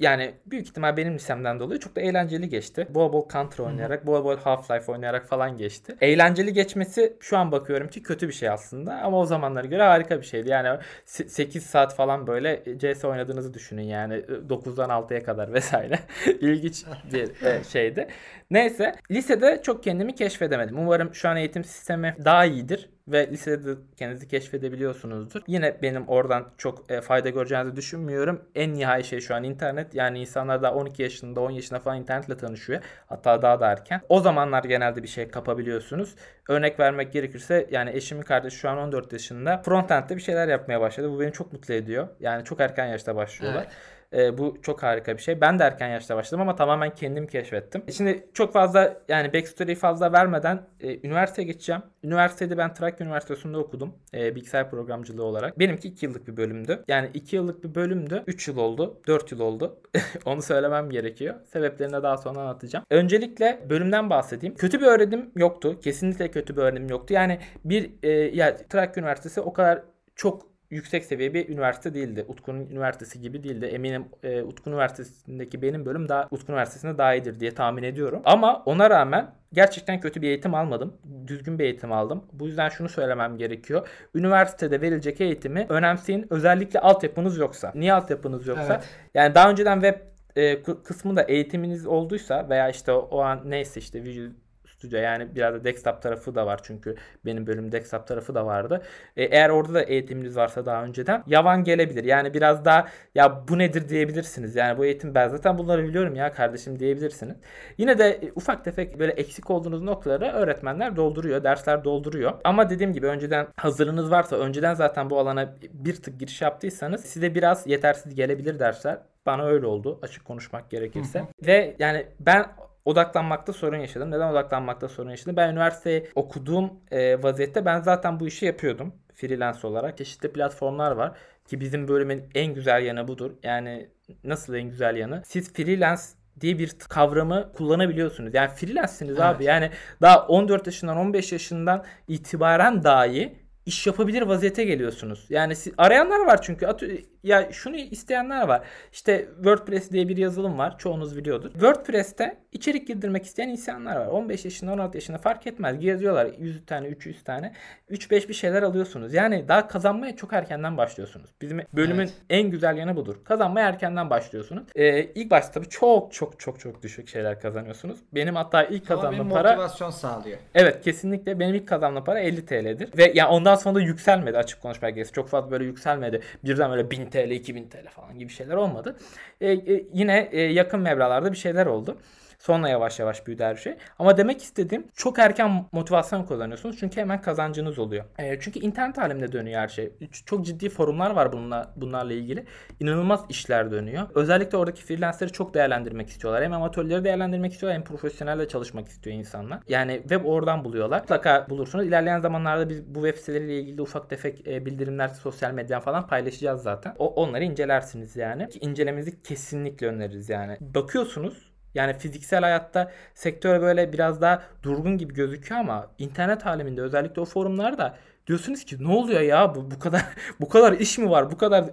yani büyük ihtimal benim lisemden dolayı çok da eğlenceli geçti. Bol bol Counter oynayarak, bol bol Half-Life oynayarak falan geçti. Eğlenceli geçmesi şu an bakıyorum ki kötü bir şey aslında ama o zamanlara göre harika bir şeydi. Yani 8 saat falan böyle CS oynadığınızı düşünün yani 9'dan 6'ya kadar vesaire. İlginç bir e, şeydi. Neyse lisede çok kendimi keşfedemedim. Umarım şu an eğitim sistemi daha iyidir ve lisede de kendinizi keşfedebiliyorsunuzdur. Yine benim oradan çok e, fayda göreceğinizi düşünmüyorum. En nihai şey şu an internet. Yani insanlar daha 12 yaşında 10 yaşında falan internetle tanışıyor. Hatta daha da erken. O zamanlar genelde bir şey kapabiliyorsunuz. Örnek vermek gerekirse yani eşimin kardeşi şu an 14 yaşında. Frontend'de bir şeyler yapmaya başladı. Bu beni çok mutlu ediyor. Yani çok erken yaşta başlıyorlar. Evet. Ee, bu çok harika bir şey. Ben de erken yaşta başladım ama tamamen kendim keşfettim. Şimdi çok fazla yani backstory'yi fazla vermeden e, üniversiteye geçeceğim. Üniversitede ben Trakya Üniversitesi'nde okudum. E, bilgisayar programcılığı olarak. Benimki 2 yıllık bir bölümdü. Yani 2 yıllık bir bölümdü. 3 yıl oldu. 4 yıl oldu. Onu söylemem gerekiyor. Sebeplerini de daha sonra anlatacağım. Öncelikle bölümden bahsedeyim. Kötü bir öğrenim yoktu. Kesinlikle kötü bir öğrenim yoktu. Yani bir e, ya Trakya Üniversitesi o kadar çok yüksek seviye bir üniversite değildi. Utku'nun üniversitesi gibi değildi. Eminim e, Utku Üniversitesi'ndeki benim bölüm daha Utku Üniversitesi'nde daha iyidir diye tahmin ediyorum. Ama ona rağmen gerçekten kötü bir eğitim almadım. Düzgün bir eğitim aldım. Bu yüzden şunu söylemem gerekiyor. Üniversitede verilecek eğitimi önemseyin. Özellikle altyapınız yoksa. Niye altyapınız yoksa? Evet. Yani daha önceden web e, kı- kısmında eğitiminiz olduysa veya işte o, o an neyse işte Visual stüdyo yani biraz da desktop tarafı da var çünkü benim bölüm desktop tarafı da vardı. E, eğer orada da eğitiminiz varsa daha önceden yavan gelebilir. Yani biraz daha ya bu nedir diyebilirsiniz. Yani bu eğitim ben zaten bunları biliyorum ya kardeşim diyebilirsiniz. Yine de e, ufak tefek böyle eksik olduğunuz noktaları öğretmenler dolduruyor, dersler dolduruyor. Ama dediğim gibi önceden hazırınız varsa, önceden zaten bu alana bir tık giriş yaptıysanız size biraz yetersiz gelebilir dersler. Bana öyle oldu açık konuşmak gerekirse. Hı hı. Ve yani ben odaklanmakta sorun yaşadım. Neden odaklanmakta sorun yaşadım? Ben üniversiteyi okuduğum e, vaziyette ben zaten bu işi yapıyordum freelance olarak. Çeşitli platformlar var ki bizim bölümün en güzel yanı budur. Yani nasıl en güzel yanı? Siz freelance diye bir kavramı kullanabiliyorsunuz. Yani freelance'siniz evet. abi. Yani daha 14 yaşından 15 yaşından itibaren dahi iş yapabilir vaziyete geliyorsunuz. Yani siz, arayanlar var çünkü. At, ya şunu isteyenler var. İşte WordPress diye bir yazılım var. Çoğunuz biliyordur. WordPress'te içerik girdirmek isteyen insanlar var. 15 yaşında 16 yaşında fark etmez. Geziyorlar 100 tane 300 tane. 3-5 bir şeyler alıyorsunuz. Yani daha kazanmaya çok erkenden başlıyorsunuz. Bizim bölümün evet. en güzel yanı budur. Kazanmaya erkenden başlıyorsunuz. Ee, ilk başta tabii çok çok çok çok düşük şeyler kazanıyorsunuz. Benim hatta ilk kazandığım para motivasyon sağlıyor. Evet kesinlikle benim ilk kazandığım para 50 TL'dir. Ve yani ondan sonra da yükselmedi açık konuşmak gerekirse. Çok fazla böyle yükselmedi. Birden böyle 1000 TL, 2000 TL falan gibi şeyler olmadı. E, e, yine e, yakın meblalarda bir şeyler oldu. Sonra yavaş yavaş büyüdü her şey. Ama demek istediğim çok erken motivasyon kullanıyorsunuz. Çünkü hemen kazancınız oluyor. E, çünkü internet aleminde dönüyor her şey. Çok ciddi forumlar var bununla, bunlarla ilgili. İnanılmaz işler dönüyor. Özellikle oradaki freelancer'ı çok değerlendirmek istiyorlar. Hem amatörleri değerlendirmek istiyorlar hem profesyonelle çalışmak istiyor insanlar. Yani web oradan buluyorlar. Mutlaka bulursunuz. İlerleyen zamanlarda biz bu web siteleriyle ilgili ufak tefek e, bildirimler sosyal medyadan falan paylaşacağız zaten. O, onları incelersiniz yani. Ki kesinlikle öneririz yani. Bakıyorsunuz yani fiziksel hayatta sektör böyle biraz daha durgun gibi gözüküyor ama internet aleminde özellikle o forumlarda diyorsunuz ki ne oluyor ya bu bu kadar bu kadar iş mi var? Bu kadar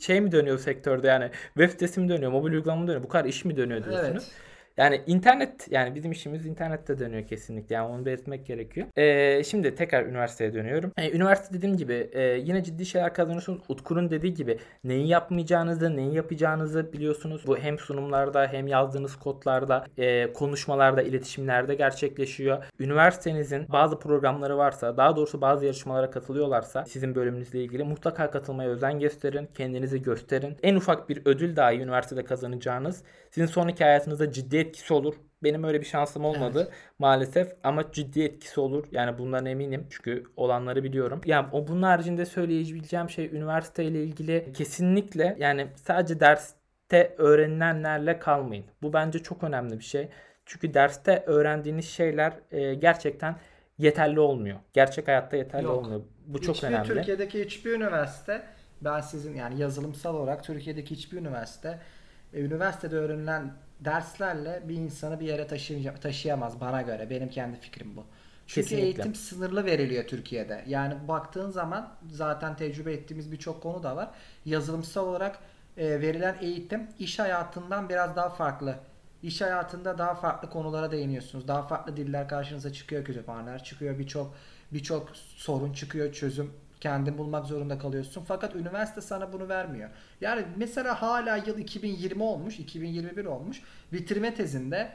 şey mi dönüyor sektörde yani? Web sitesi mi dönüyor? Mobil uygulama mı dönüyor? Bu kadar iş mi dönüyor diyorsunuz. Evet. Yani internet yani bizim işimiz internette dönüyor kesinlikle. Yani onu belirtmek gerekiyor. Ee, şimdi tekrar üniversiteye dönüyorum. Ee, üniversite dediğim gibi e, yine ciddi şeyler kazanıyorsunuz. Utku'nun dediği gibi neyi yapmayacağınızı, neyi yapacağınızı biliyorsunuz. Bu hem sunumlarda hem yazdığınız kodlarda, e, konuşmalarda, iletişimlerde gerçekleşiyor. Üniversitenizin bazı programları varsa, daha doğrusu bazı yarışmalara katılıyorlarsa sizin bölümünüzle ilgili mutlaka katılmaya özen gösterin. Kendinizi gösterin. En ufak bir ödül dahi üniversitede kazanacağınız sizin sonraki hayatınızda ciddi etkisi olur. Benim öyle bir şansım olmadı evet. maalesef ama ciddi etkisi olur. Yani bundan eminim çünkü olanları biliyorum. Yani o bunun haricinde söyleyebileceğim şey üniversite ile ilgili kesinlikle yani sadece derste öğrenilenlerle kalmayın. Bu bence çok önemli bir şey. Çünkü derste öğrendiğiniz şeyler e, gerçekten yeterli olmuyor. Gerçek hayatta yeterli Yok. olmuyor. Bu çok hiçbir önemli. Türkiye'deki hiçbir üniversite ben sizin yani yazılımsal olarak Türkiye'deki hiçbir üniversite e, üniversitede öğrenilen derslerle bir insanı bir yere taşıyamaz bana göre. Benim kendi fikrim bu. Çünkü Kesinlikle. eğitim sınırlı veriliyor Türkiye'de. Yani baktığın zaman zaten tecrübe ettiğimiz birçok konu da var. Yazılımsal olarak e, verilen eğitim iş hayatından biraz daha farklı. İş hayatında daha farklı konulara değiniyorsunuz. Daha farklı diller karşınıza çıkıyor, kütüphaneler çıkıyor, birçok birçok sorun çıkıyor, çözüm kendin bulmak zorunda kalıyorsun. Fakat üniversite sana bunu vermiyor. Yani mesela hala yıl 2020 olmuş, 2021 olmuş. Bitirme tezinde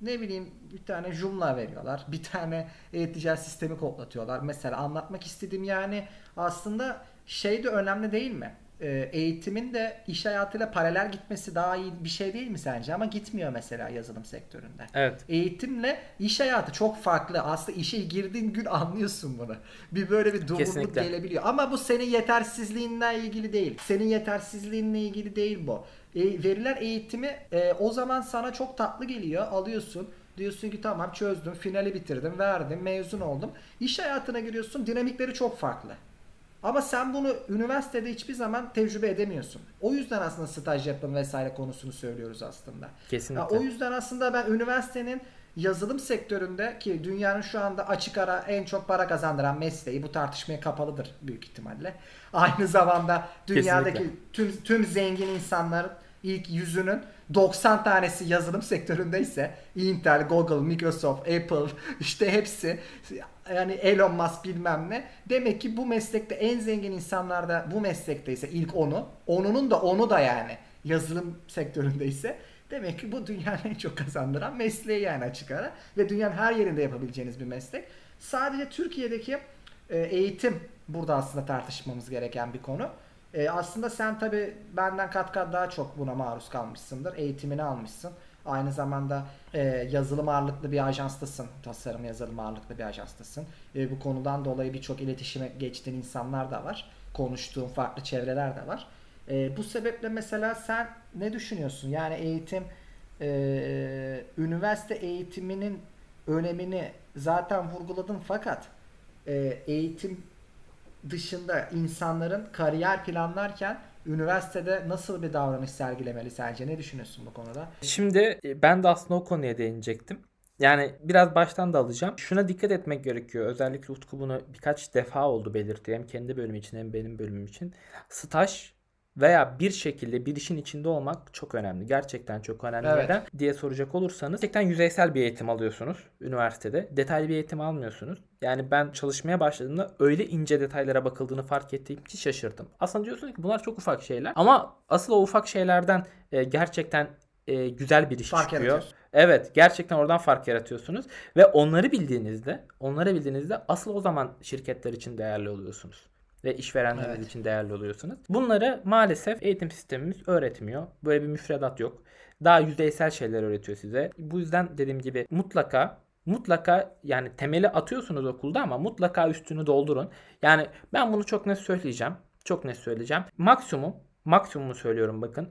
ne bileyim bir tane Joomla veriyorlar. Bir tane e-ticaret sistemi kodlatıyorlar. Mesela anlatmak istediğim yani aslında şey de önemli değil mi? E, eğitimin de iş hayatıyla paralel gitmesi daha iyi bir şey değil mi sence? Ama gitmiyor mesela yazılım sektöründe. Evet. Eğitimle iş hayatı çok farklı. Aslında işe girdiğin gün anlıyorsun bunu. Bir böyle bir durgunluk gelebiliyor. Ama bu senin yetersizliğinle ilgili değil. Senin yetersizliğinle ilgili değil bu. E, verilen eğitimi e, o zaman sana çok tatlı geliyor. Alıyorsun. Diyorsun ki tamam çözdüm, finali bitirdim, verdim, mezun oldum. İş hayatına giriyorsun, dinamikleri çok farklı. Ama sen bunu üniversitede hiçbir zaman tecrübe edemiyorsun. O yüzden aslında staj yapın vesaire konusunu söylüyoruz aslında. Kesinlikle. Ya o yüzden aslında ben üniversitenin yazılım sektöründe ki dünyanın şu anda açık ara en çok para kazandıran mesleği bu tartışmaya kapalıdır büyük ihtimalle. Aynı zamanda dünyadaki tüm tüm zengin insanların ilk yüzünün 90 tanesi yazılım sektöründeyse Intel, Google, Microsoft, Apple işte hepsi yani Elon Musk bilmem ne. Demek ki bu meslekte en zengin insanlar da bu meslekteyse ilk onu, onunun da onu da yani yazılım sektöründeyse Demek ki bu dünyanın en çok kazandıran mesleği yani açık ara. Ve dünyanın her yerinde yapabileceğiniz bir meslek. Sadece Türkiye'deki e, eğitim burada aslında tartışmamız gereken bir konu. E, aslında sen tabi benden kat kat daha çok buna maruz kalmışsındır. Eğitimini almışsın. Aynı zamanda e, yazılım ağırlıklı bir ajanstasın. Tasarım yazılım ağırlıklı bir ajanstasın. E, bu konudan dolayı birçok iletişime geçtiğin insanlar da var. Konuştuğun farklı çevreler de var. E, bu sebeple mesela sen ne düşünüyorsun? Yani eğitim, e, üniversite eğitiminin önemini zaten vurguladın fakat e, eğitim dışında insanların kariyer planlarken üniversitede nasıl bir davranış sergilemeli sence? Ne düşünüyorsun bu konuda? Şimdi e, ben de aslında o konuya değinecektim. Yani biraz baştan da alacağım. Şuna dikkat etmek gerekiyor. Özellikle Utku bunu birkaç defa oldu belirtti. Hem kendi bölümü için hem benim bölümüm için. Staj veya bir şekilde bir işin içinde olmak çok önemli. Gerçekten çok önemli. Evet. Neden diye soracak olursanız gerçekten yüzeysel bir eğitim alıyorsunuz üniversitede. Detaylı bir eğitim almıyorsunuz. Yani ben çalışmaya başladığımda öyle ince detaylara bakıldığını fark ettiğim için şaşırdım. Aslında diyorsunuz ki bunlar çok ufak şeyler ama asıl o ufak şeylerden e, gerçekten e, güzel bir iş Fark çıkıyor. Evet gerçekten oradan fark yaratıyorsunuz ve onları bildiğinizde onları bildiğinizde asıl o zaman şirketler için değerli oluyorsunuz ve işverenleriniz Evet. için değerli oluyorsunuz. Bunları maalesef eğitim sistemimiz öğretmiyor. Böyle bir müfredat yok. Daha yüzeysel şeyler öğretiyor size. Bu yüzden dediğim gibi mutlaka mutlaka yani temeli atıyorsunuz okulda ama mutlaka üstünü doldurun. Yani ben bunu çok net söyleyeceğim. Çok net söyleyeceğim. Maksimum maksimumu söylüyorum bakın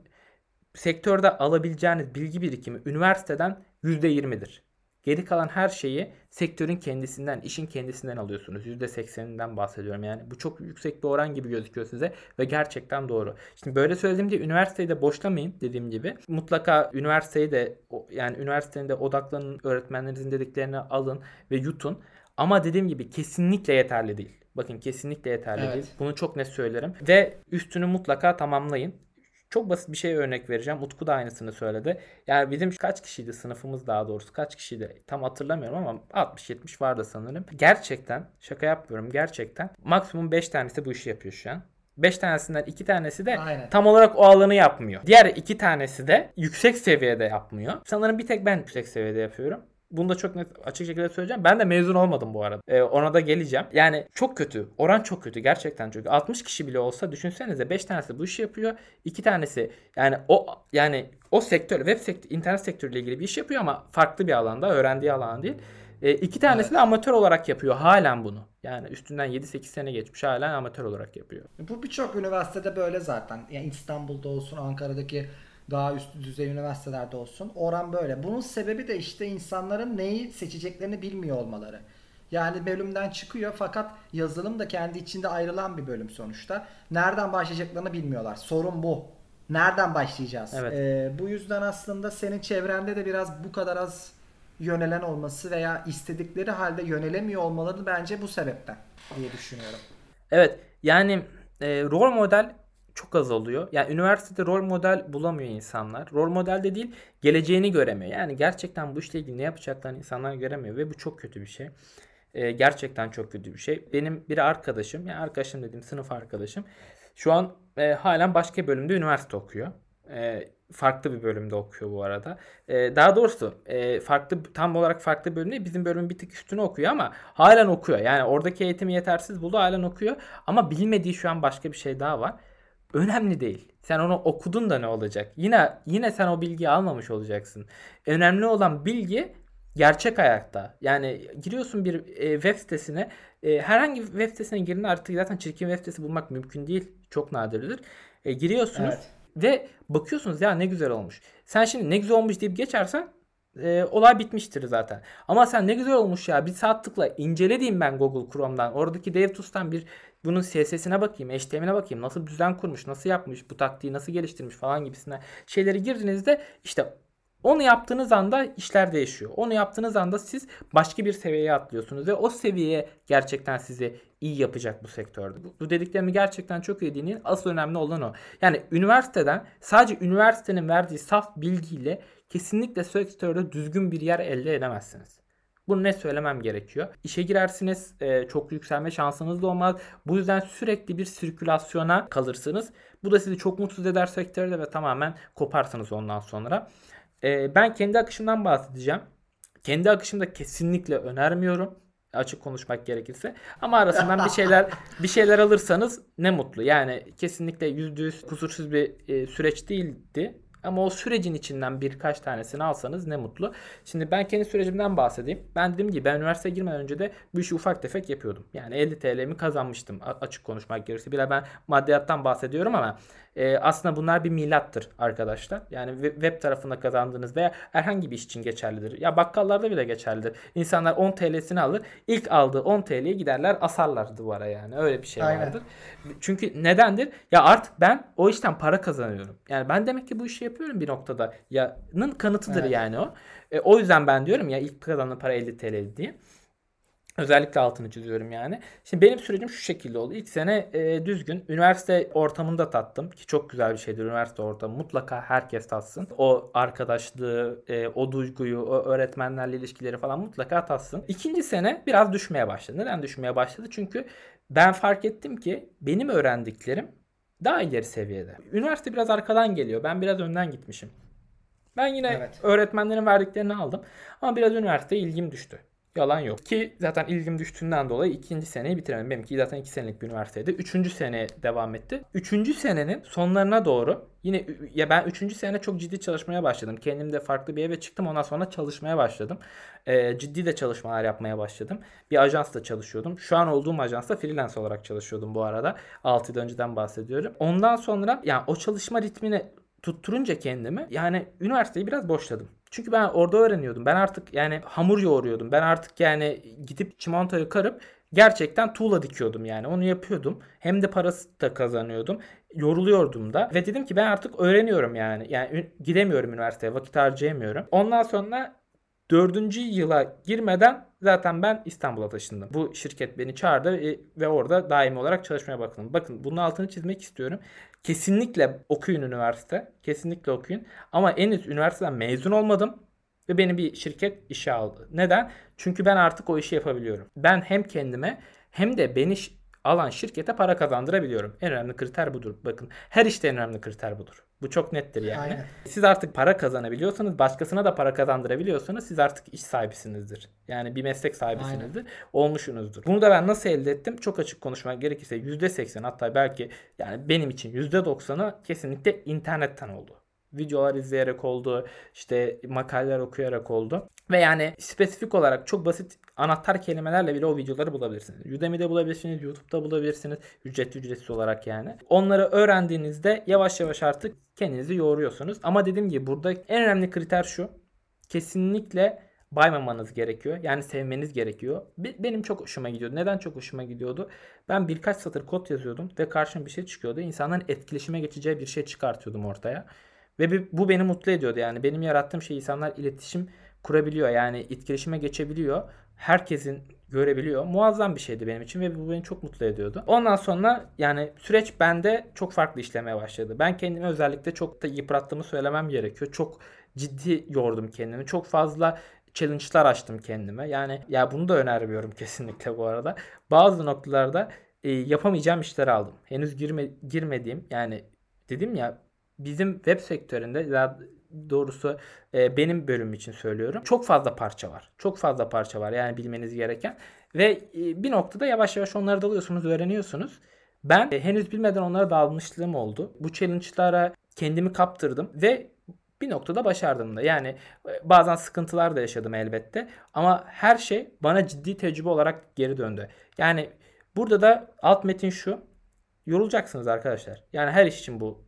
sektörde alabileceğiniz bilgi birikimi üniversiteden %20'dir. Geri kalan her şeyi sektörün kendisinden, işin kendisinden alıyorsunuz. %80'inden bahsediyorum yani. Bu çok yüksek bir oran gibi gözüküyor size ve gerçekten doğru. Şimdi böyle söylediğimde üniversiteyi de boşlamayın dediğim gibi. Mutlaka üniversiteyi de yani üniversitenin de odaklanın, öğretmenlerinizin dediklerini alın ve yutun. Ama dediğim gibi kesinlikle yeterli değil. Bakın kesinlikle yeterli Evet. değil. Bunu çok net söylerim. Ve üstünü mutlaka tamamlayın. Çok basit bir şey örnek vereceğim. Utku da aynısını söyledi. Yani bizim kaç kişiydi sınıfımız daha doğrusu kaç kişiydi tam hatırlamıyorum ama 60-70 vardı sanırım. Gerçekten şaka yapmıyorum gerçekten maksimum 5 tanesi bu işi yapıyor şu an. 5 tanesinden 2 tanesi de Aynen. tam olarak o alanı yapmıyor. Diğer 2 tanesi de yüksek seviyede yapmıyor. Sanırım bir tek ben yüksek seviyede yapıyorum. Bunu da çok net açık şekilde söyleyeceğim. Ben de mezun olmadım bu arada. Ee, ona da geleceğim. Yani çok kötü. Oran çok kötü gerçekten çünkü 60 kişi bile olsa düşünsenize 5 tanesi bu işi yapıyor. 2 tanesi yani o yani o sektör web sektör internet sektörüyle ilgili bir iş yapıyor ama farklı bir alanda öğrendiği alan değil. E, iki tanesi de amatör olarak yapıyor halen bunu. Yani üstünden 7-8 sene geçmiş halen amatör olarak yapıyor. Bu birçok üniversitede böyle zaten. Yani İstanbul'da olsun, Ankara'daki daha üst düzey üniversitelerde olsun. Oran böyle. Bunun sebebi de işte insanların neyi seçeceklerini bilmiyor olmaları. Yani bölümden çıkıyor fakat yazılım da kendi içinde ayrılan bir bölüm sonuçta. Nereden başlayacaklarını bilmiyorlar. Sorun bu. Nereden başlayacağız? Evet. Ee, bu yüzden aslında senin çevrende de biraz bu kadar az yönelen olması veya istedikleri halde yönelemiyor olmaları bence bu sebepten diye düşünüyorum. Evet yani e, rol model çok az oluyor. Yani üniversitede rol model bulamıyor insanlar. Rol model de değil geleceğini göremiyor. Yani gerçekten bu işle ilgili ne yapacaklarını insanlar göremiyor ve bu çok kötü bir şey. E, gerçekten çok kötü bir şey. Benim bir arkadaşım, yani arkadaşım dediğim sınıf arkadaşım şu an e, halen başka bölümde üniversite okuyor. E, farklı bir bölümde okuyor bu arada. E, daha doğrusu e, farklı tam olarak farklı bölüm değil. Bizim bölümün bir tık üstüne okuyor ama halen okuyor. Yani oradaki eğitimi yetersiz buldu halen okuyor. Ama bilmediği şu an başka bir şey daha var. Önemli değil. Sen onu okudun da ne olacak? Yine yine sen o bilgiyi almamış olacaksın. Önemli olan bilgi gerçek hayatta. Yani giriyorsun bir e, web sitesine. e, herhangi bir web sitesine girin artık zaten çirkin web sitesi bulmak mümkün değil. Çok nadirdir. E, giriyorsunuz Evet. ve bakıyorsunuz ya ne güzel olmuş. Sen şimdi ne güzel olmuş deyip geçersen e, olay bitmiştir zaten. Ama sen ne güzel olmuş ya bir saat tıkla incele diyeyim ben Google Chrome'dan. Oradaki DevTools'tan bir bunun CSS'ine bakayım, HTML'ine bakayım. Nasıl düzen kurmuş, nasıl yapmış, bu taktiği nasıl geliştirmiş falan gibisine şeyleri girdiğinizde işte onu yaptığınız anda işler değişiyor. Onu yaptığınız anda siz başka bir seviyeye atlıyorsunuz ve o seviyeye gerçekten sizi iyi yapacak bu sektörde. Bu dediklerimi gerçekten çok iyi dinleyin. Asıl önemli olan o. Yani üniversiteden sadece üniversitenin verdiği saf bilgiyle kesinlikle sektörde düzgün bir yer elde edemezsiniz. Bunu ne söylemem gerekiyor. İşe girersiniz e, çok yükselme şansınız da olmaz. Bu yüzden sürekli bir sirkülasyona kalırsınız. Bu da sizi çok mutsuz eder sektörde ve tamamen koparsınız ondan sonra. Ee, ben kendi akışımdan bahsedeceğim. Kendi akışımda kesinlikle önermiyorum açık konuşmak gerekirse. Ama arasından bir şeyler bir şeyler alırsanız ne mutlu. Yani kesinlikle yüzde yüz kusursuz bir e, süreç değildi. Ama o sürecin içinden birkaç tanesini alsanız ne mutlu. Şimdi ben kendi sürecimden bahsedeyim. Ben dediğim gibi ben üniversiteye girmeden önce de bu işi ufak tefek yapıyordum. Yani 50 TL'mi kazanmıştım açık konuşmak gerekirse. Biraz ben maddiyattan bahsediyorum ama e, aslında bunlar bir milattır arkadaşlar. Yani web tarafında kazandığınız veya herhangi bir iş için geçerlidir. Ya bakkallarda bile geçerlidir. İnsanlar 10 TL'sini alır. İlk aldığı 10 TL'ye giderler asarlar duvara yani. Öyle bir şey Aynen. vardır. Çünkü nedendir? Ya artık ben o işten para kazanıyorum. Yani ben demek ki bu işi yapıyorum bir noktada. Ya'nın kanıtıdır evet. yani o. E, o yüzden ben diyorum ya ilk kazandığım para 50 TL diye. Özellikle altını çiziyorum yani. Şimdi benim sürecim şu şekilde oldu. İlk sene e, düzgün. Üniversite ortamında tattım. Ki çok güzel bir şeydir üniversite ortamı. Mutlaka herkes tatsın. O arkadaşlığı, e, o duyguyu, o öğretmenlerle ilişkileri falan mutlaka tatsın. İkinci sene biraz düşmeye başladı. Neden düşmeye başladı? Çünkü ben fark ettim ki benim öğrendiklerim daha ileri seviyede. Üniversite biraz arkadan geliyor. Ben biraz önden gitmişim. Ben yine evet. öğretmenlerin verdiklerini aldım. Ama biraz üniversiteye ilgim düştü. Yalan yok. Ki zaten ilgim düştüğünden dolayı ikinci seneyi bitiremedim. Benimki zaten iki senelik bir üniversiteydi. Üçüncü sene devam etti. Üçüncü senenin sonlarına doğru yine ya ben üçüncü sene çok ciddi çalışmaya başladım. Kendim de farklı bir eve çıktım. Ondan sonra çalışmaya başladım. Ee, ciddi de çalışmalar yapmaya başladım. Bir ajansta çalışıyordum. Şu an olduğum ajansta freelance olarak çalışıyordum bu arada. 6 yıl önceden bahsediyorum. Ondan sonra yani o çalışma ritmini tutturunca kendimi yani üniversiteyi biraz boşladım. Çünkü ben orada öğreniyordum. Ben artık yani hamur yoğuruyordum. Ben artık yani gidip çimentoyu karıp gerçekten tuğla dikiyordum yani. Onu yapıyordum. Hem de parası da kazanıyordum. Yoruluyordum da. Ve dedim ki ben artık öğreniyorum yani. Yani gidemiyorum üniversiteye. Vakit harcayamıyorum. Ondan sonra dördüncü yıla girmeden zaten ben İstanbul'a taşındım. Bu şirket beni çağırdı ve orada daimi olarak çalışmaya bakın. Bakın bunun altını çizmek istiyorum. Kesinlikle okuyun üniversite. Kesinlikle okuyun. Ama henüz üniversiteden mezun olmadım. Ve beni bir şirket işe aldı. Neden? Çünkü ben artık o işi yapabiliyorum. Ben hem kendime hem de beni alan şirkete para kazandırabiliyorum. En önemli kriter budur. Bakın her işte en önemli kriter budur. Bu çok nettir yani. Aynen. Siz artık para kazanabiliyorsanız, başkasına da para kazandırabiliyorsanız siz artık iş sahibisinizdir. Yani bir meslek sahibisinizdir. Aynen. Olmuşsunuzdur. Bunu da ben nasıl elde ettim? Çok açık konuşmak gerekirse %80 hatta belki yani benim için %90'ı kesinlikle internetten oldu videolar izleyerek oldu, işte makaleler okuyarak oldu. Ve yani spesifik olarak çok basit anahtar kelimelerle bile o videoları bulabilirsiniz. Udemy'de bulabilirsiniz, YouTube'da bulabilirsiniz. Ücretli ücretsiz olarak yani. Onları öğrendiğinizde yavaş yavaş artık kendinizi yoğuruyorsunuz. Ama dediğim gibi burada en önemli kriter şu. Kesinlikle baymamanız gerekiyor. Yani sevmeniz gerekiyor. Benim çok hoşuma gidiyordu. Neden çok hoşuma gidiyordu? Ben birkaç satır kod yazıyordum ve karşıma bir şey çıkıyordu. İnsanların etkileşime geçeceği bir şey çıkartıyordum ortaya. Ve bu beni mutlu ediyordu. Yani benim yarattığım şey insanlar iletişim kurabiliyor. Yani etkileşime geçebiliyor. Herkesin görebiliyor. Muazzam bir şeydi benim için ve bu beni çok mutlu ediyordu. Ondan sonra yani süreç bende çok farklı işlemeye başladı. Ben kendimi özellikle çok da yıprattığımı söylemem gerekiyor. Çok ciddi yordum kendimi. Çok fazla challenge'lar açtım kendime. Yani ya bunu da önermiyorum kesinlikle bu arada. Bazı noktalarda e, yapamayacağım işler aldım. Henüz girme, girmediğim yani dedim ya bizim web sektöründe doğrusu e, benim bölüm için söylüyorum. Çok fazla parça var. Çok fazla parça var yani bilmeniz gereken. Ve e, bir noktada yavaş yavaş onları dalıyorsunuz, öğreniyorsunuz. Ben e, henüz bilmeden onlara dalmışlığım oldu. Bu challenge'lara kendimi kaptırdım ve bir noktada başardım da. Yani e, bazen sıkıntılar da yaşadım elbette. Ama her şey bana ciddi tecrübe olarak geri döndü. Yani burada da alt metin şu. Yorulacaksınız arkadaşlar. Yani her iş için bu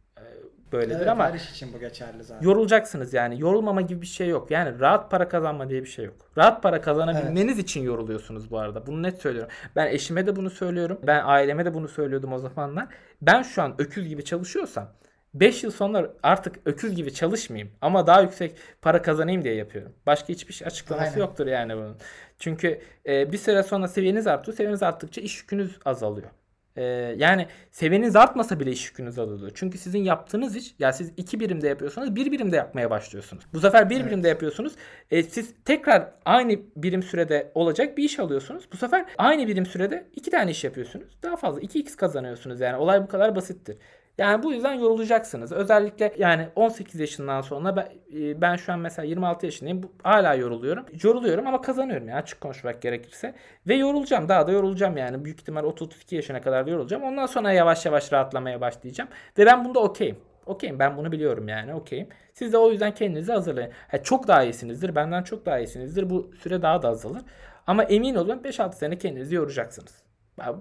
böyledir evet, ama her iş için bu geçerli zaten. Yorulacaksınız yani. Yorulmama gibi bir şey yok. Yani rahat para kazanma diye bir şey yok. Rahat para kazanabilmeniz evet. için yoruluyorsunuz bu arada. Bunu net söylüyorum. Ben eşime de bunu söylüyorum. Ben aileme de bunu söylüyordum o zamanlar. Ben şu an öküz gibi çalışıyorsam 5 yıl sonra artık öküz gibi çalışmayayım ama daha yüksek para kazanayım diye yapıyorum. Başka hiçbir açıklaması Aynen. yoktur yani bunun. Çünkü e, bir süre sonra seviyeniz artıyor. Seviyeniz arttıkça iş yükünüz azalıyor. Ee, yani seviyeniz artmasa bile iş yükünüz azalıyor. Çünkü sizin yaptığınız iş ya siz iki birimde yapıyorsanız bir birimde yapmaya başlıyorsunuz. Bu sefer bir evet. birimde yapıyorsunuz. E, siz tekrar aynı birim sürede olacak bir iş alıyorsunuz. Bu sefer aynı birim sürede iki tane iş yapıyorsunuz. Daha fazla 2x kazanıyorsunuz yani olay bu kadar basittir. Yani bu yüzden yorulacaksınız. Özellikle yani 18 yaşından sonra ben, e, ben şu an mesela 26 yaşındayım. Bu, hala yoruluyorum. Yoruluyorum ama kazanıyorum ya açık konuşmak gerekirse. Ve yorulacağım. Daha da yorulacağım yani. Büyük ihtimal 30-32 yaşına kadar da yorulacağım. Ondan sonra yavaş yavaş rahatlamaya başlayacağım. Ve ben bunda okeyim. Okeyim ben bunu biliyorum yani okeyim. Siz de o yüzden kendinizi hazırlayın. Ha, çok daha iyisinizdir. Benden çok daha iyisinizdir. Bu süre daha da azalır. Ama emin olun 5-6 sene kendinizi yoracaksınız.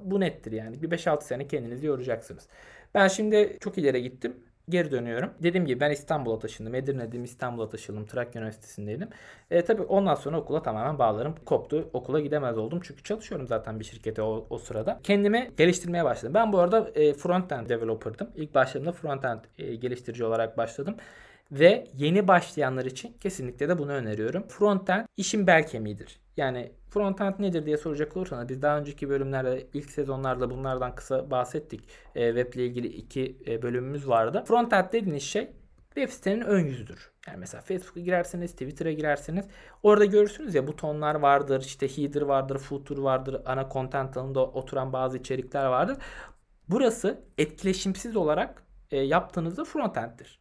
Bu nettir yani. Bir 5-6 sene kendinizi yoracaksınız. Ben şimdi çok ileri gittim. Geri dönüyorum. Dediğim gibi ben İstanbul'a taşındım. Edirne'deyim İstanbul'a taşındım. Trakya Üniversitesi'ndeydim. E, tabii ondan sonra okula tamamen bağlarım koptu. Okula gidemez oldum. Çünkü çalışıyorum zaten bir şirkete o, o sırada. Kendimi geliştirmeye başladım. Ben bu arada e, front-end developer'dım. İlk başladığımda front-end e, geliştirici olarak başladım. Ve yeni başlayanlar için kesinlikle de bunu öneriyorum. Frontend işin bel kemiğidir. Yani frontend nedir diye soracak olursanız biz daha önceki bölümlerde ilk sezonlarda bunlardan kısa bahsettik. E, web ile ilgili iki e, bölümümüz vardı. Frontend dediğiniz şey web sitenin ön yüzüdür. Yani mesela Facebook'a girerseniz, Twitter'a girerseniz orada görürsünüz ya butonlar vardır, işte header vardır, footer vardır, ana content alanında oturan bazı içerikler vardır. Burası etkileşimsiz olarak e, yaptığınızda frontend'dir.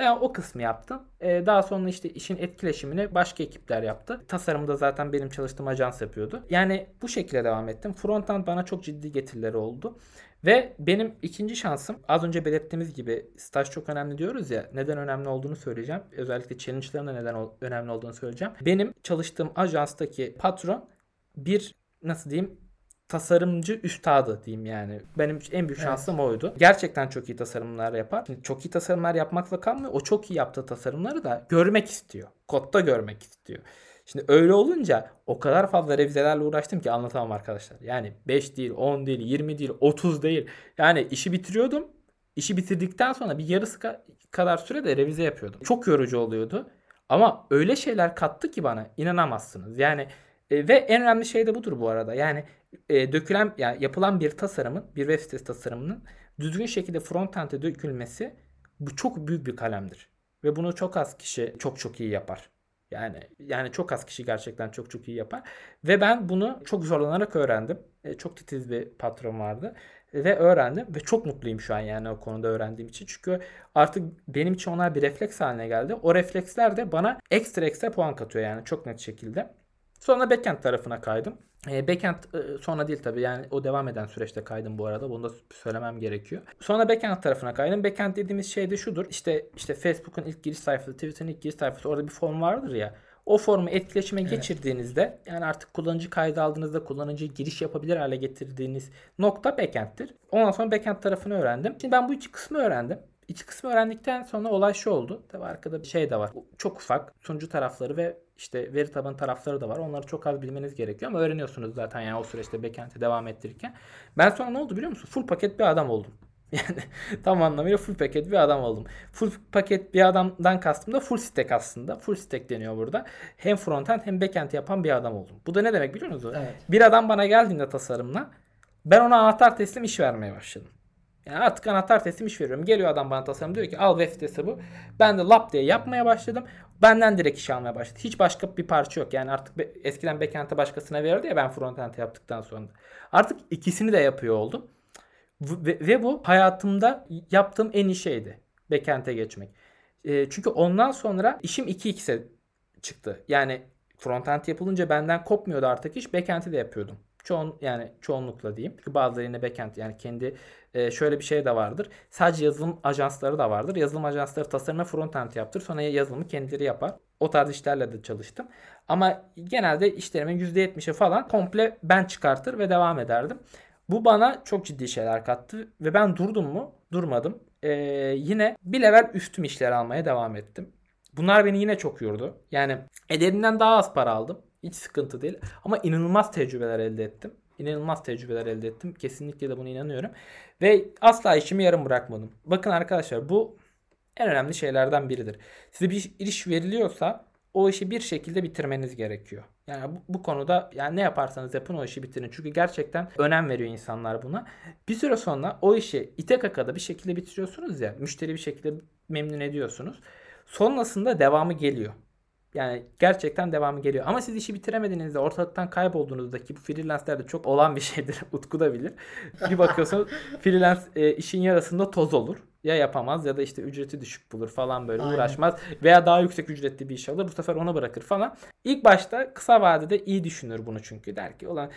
Ben o kısmı yaptım. Ee, daha sonra işte işin etkileşimini başka ekipler yaptı. Tasarımda zaten benim çalıştığım ajans yapıyordu. Yani bu şekilde devam ettim. Frontend bana çok ciddi getirileri oldu. Ve benim ikinci şansım az önce belirttiğimiz gibi staj çok önemli diyoruz ya. Neden önemli olduğunu söyleyeceğim. Özellikle challenge'ların da neden önemli olduğunu söyleyeceğim. Benim çalıştığım ajanstaki patron bir nasıl diyeyim tasarımcı üstadı diyeyim yani. Benim en büyük şansım evet. oydu. Gerçekten çok iyi tasarımlar yapar. Şimdi çok iyi tasarımlar yapmakla kalmıyor. O çok iyi yaptığı tasarımları da görmek istiyor. Kodda görmek istiyor. Şimdi öyle olunca o kadar fazla revizelerle uğraştım ki anlatamam arkadaşlar. Yani 5 değil, 10 değil, 20 değil, 30 değil. Yani işi bitiriyordum. İşi bitirdikten sonra bir yarısı kadar sürede revize yapıyordum. Çok yorucu oluyordu. Ama öyle şeyler kattı ki bana inanamazsınız. Yani e, ve en önemli şey de budur bu arada. Yani e, dökülen yani yapılan bir tasarımın, bir web sitesi tasarımının düzgün şekilde frontend'e dökülmesi bu çok büyük bir kalemdir. Ve bunu çok az kişi çok çok iyi yapar. Yani yani çok az kişi gerçekten çok çok iyi yapar. Ve ben bunu çok zorlanarak öğrendim. E, çok titiz bir patron vardı ve öğrendim ve çok mutluyum şu an yani o konuda öğrendiğim için. Çünkü artık benim için onlar bir refleks haline geldi. O refleksler de bana ekstra ekstra puan katıyor yani çok net şekilde. Sonra backend tarafına kaydım. E, backend e, sonra değil tabii yani o devam eden süreçte kaydım bu arada. Bunu da söylemem gerekiyor. Sonra backend tarafına kaydım. Backend dediğimiz şey de şudur. İşte işte Facebook'un ilk giriş sayfası, Twitter'ın ilk giriş sayfası orada bir form vardır ya. O formu etkileşime evet. geçirdiğinizde yani artık kullanıcı kaydı aldığınızda kullanıcı giriş yapabilir hale getirdiğiniz nokta backend'tir. Ondan sonra backend tarafını öğrendim. Şimdi ben bu iki kısmı öğrendim. İki kısmı öğrendikten sonra olay şu oldu. Tabi arkada bir şey de var. Çok ufak sunucu tarafları ve işte veri tabanı tarafları da var. Onları çok az bilmeniz gerekiyor ama öğreniyorsunuz zaten yani o süreçte backend'e devam ettirirken. Ben sonra ne oldu biliyor musun? Full paket bir adam oldum. Yani tam anlamıyla full paket bir adam oldum. Full paket bir adamdan kastım da full stack aslında. Full stack deniyor burada. Hem frontend hem backend yapan bir adam oldum. Bu da ne demek biliyor musunuz? Evet. Bir adam bana geldiğinde tasarımla ben ona anahtar teslim iş vermeye başladım. Yani artık anahtar teslim iş veriyorum. Geliyor adam bana tasarım diyor ki al web sitesi bu. Ben de lap diye yapmaya başladım. Benden direkt iş almaya başladı. Hiç başka bir parça yok. Yani artık be, eskiden backend'e başkasına verirdi ya ben frontend yaptıktan sonra. Artık ikisini de yapıyor oldum. Ve, ve bu hayatımda yaptığım en iyi şeydi. Backend'e geçmek. E, çünkü ondan sonra işim 2x'e çıktı. Yani frontend yapılınca benden kopmuyordu artık iş. Backend'i de yapıyordum. Çoğun yani çoğunlukla diyeyim. Çünkü bazıları yine backend yani kendi e, şöyle bir şey de vardır. Sadece yazılım ajansları da vardır. Yazılım ajansları tasarımı frontend yaptır. Sonra yazılımı kendileri yapar. O tarz işlerle de çalıştım. Ama genelde işlerimin %70'i falan komple ben çıkartır ve devam ederdim. Bu bana çok ciddi şeyler kattı ve ben durdum mu? Durmadım. Ee, yine bir level üstüm işler almaya devam ettim. Bunlar beni yine çok yordu. Yani ederinden daha az para aldım. Hiç sıkıntı değil. Ama inanılmaz tecrübeler elde ettim. İnanılmaz tecrübeler elde ettim. Kesinlikle de buna inanıyorum. Ve asla işimi yarım bırakmadım. Bakın arkadaşlar bu en önemli şeylerden biridir. Size bir iş veriliyorsa o işi bir şekilde bitirmeniz gerekiyor. Yani bu, bu konuda yani ne yaparsanız yapın o işi bitirin. Çünkü gerçekten önem veriyor insanlar buna. Bir süre sonra o işi ite kakada bir şekilde bitiriyorsunuz ya. Müşteri bir şekilde memnun ediyorsunuz. Sonrasında devamı geliyor. Yani gerçekten devamı geliyor. Ama siz işi bitiremediğinizde ortalıktan kaybolduğunuzda ki bu freelancelerde çok olan bir şeydir. Utku da bilir. Bir bakıyorsun freelance e, işin yarısında toz olur. Ya yapamaz ya da işte ücreti düşük bulur falan böyle Aynen. uğraşmaz. Veya daha yüksek ücretli bir iş alır. Bu sefer onu bırakır falan. İlk başta kısa vadede iyi düşünür bunu çünkü. Der ki ulan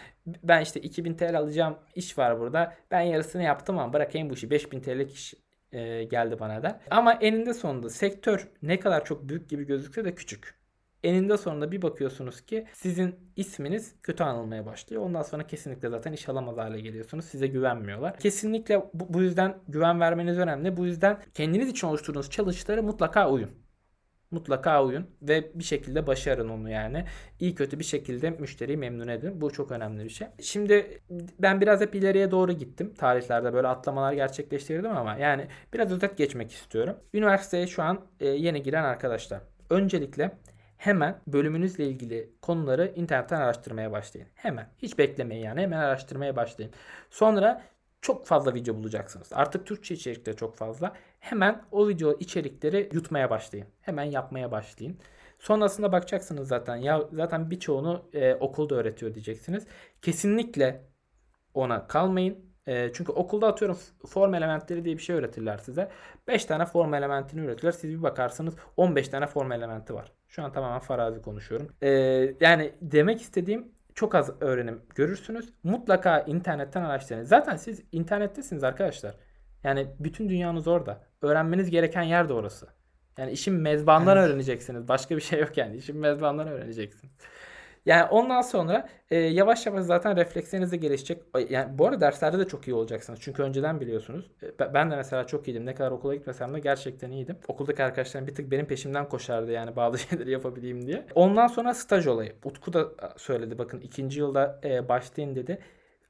ben işte 2000 TL alacağım iş var burada. Ben yarısını yaptım ama bırakayım bu işi. 5000 TL'lik iş e, geldi bana da. Ama eninde sonunda sektör ne kadar çok büyük gibi gözükse de küçük. Eninde sonunda bir bakıyorsunuz ki sizin isminiz kötü anılmaya başlıyor. Ondan sonra kesinlikle zaten iş alamaz hale geliyorsunuz. Size güvenmiyorlar. Kesinlikle bu, bu yüzden güven vermeniz önemli. Bu yüzden kendiniz için oluşturduğunuz challenge'lara mutlaka uyun. Mutlaka uyun ve bir şekilde başarın onu yani. İyi kötü bir şekilde müşteriyi memnun edin. Bu çok önemli bir şey. Şimdi ben biraz hep ileriye doğru gittim. Tarihlerde böyle atlamalar gerçekleştirdim ama yani biraz özet geçmek istiyorum. Üniversiteye şu an e, yeni giren arkadaşlar. Öncelikle hemen bölümünüzle ilgili konuları internetten araştırmaya başlayın. Hemen. Hiç beklemeyin yani. Hemen araştırmaya başlayın. Sonra çok fazla video bulacaksınız. Artık Türkçe içerikleri çok fazla. Hemen o video içerikleri yutmaya başlayın. Hemen yapmaya başlayın. Sonrasında bakacaksınız zaten. Ya zaten birçoğunu e, okulda öğretiyor diyeceksiniz. Kesinlikle ona kalmayın. E, çünkü okulda atıyorum form elementleri diye bir şey öğretirler size. 5 tane form elementini öğretirler. Siz bir bakarsınız 15 tane form elementi var. Şu an tamamen farazi konuşuyorum. E, yani demek istediğim çok az öğrenim görürsünüz. Mutlaka internetten araştırın. Zaten siz internettesiniz arkadaşlar. Yani bütün dünyanız orada. Öğrenmeniz gereken yer de orası. Yani işin mezbandan Evet. öğreneceksiniz. Başka bir şey yok yani. İşin mezbandan öğreneceksiniz. Yani ondan sonra e, yavaş yavaş zaten refleksleriniz de gelişecek. Yani bu arada derslerde de çok iyi olacaksınız. Çünkü önceden biliyorsunuz. E, ben- de mesela çok iyiydim. Ne kadar okula gitmesem de gerçekten iyiydim. Okuldaki arkadaşlarım bir tık benim peşimden koşardı yani bazı şeyleri yapabileyim diye. Ondan sonra staj olayı. Utku da söyledi bakın ikinci yılda e, başlayın dedi.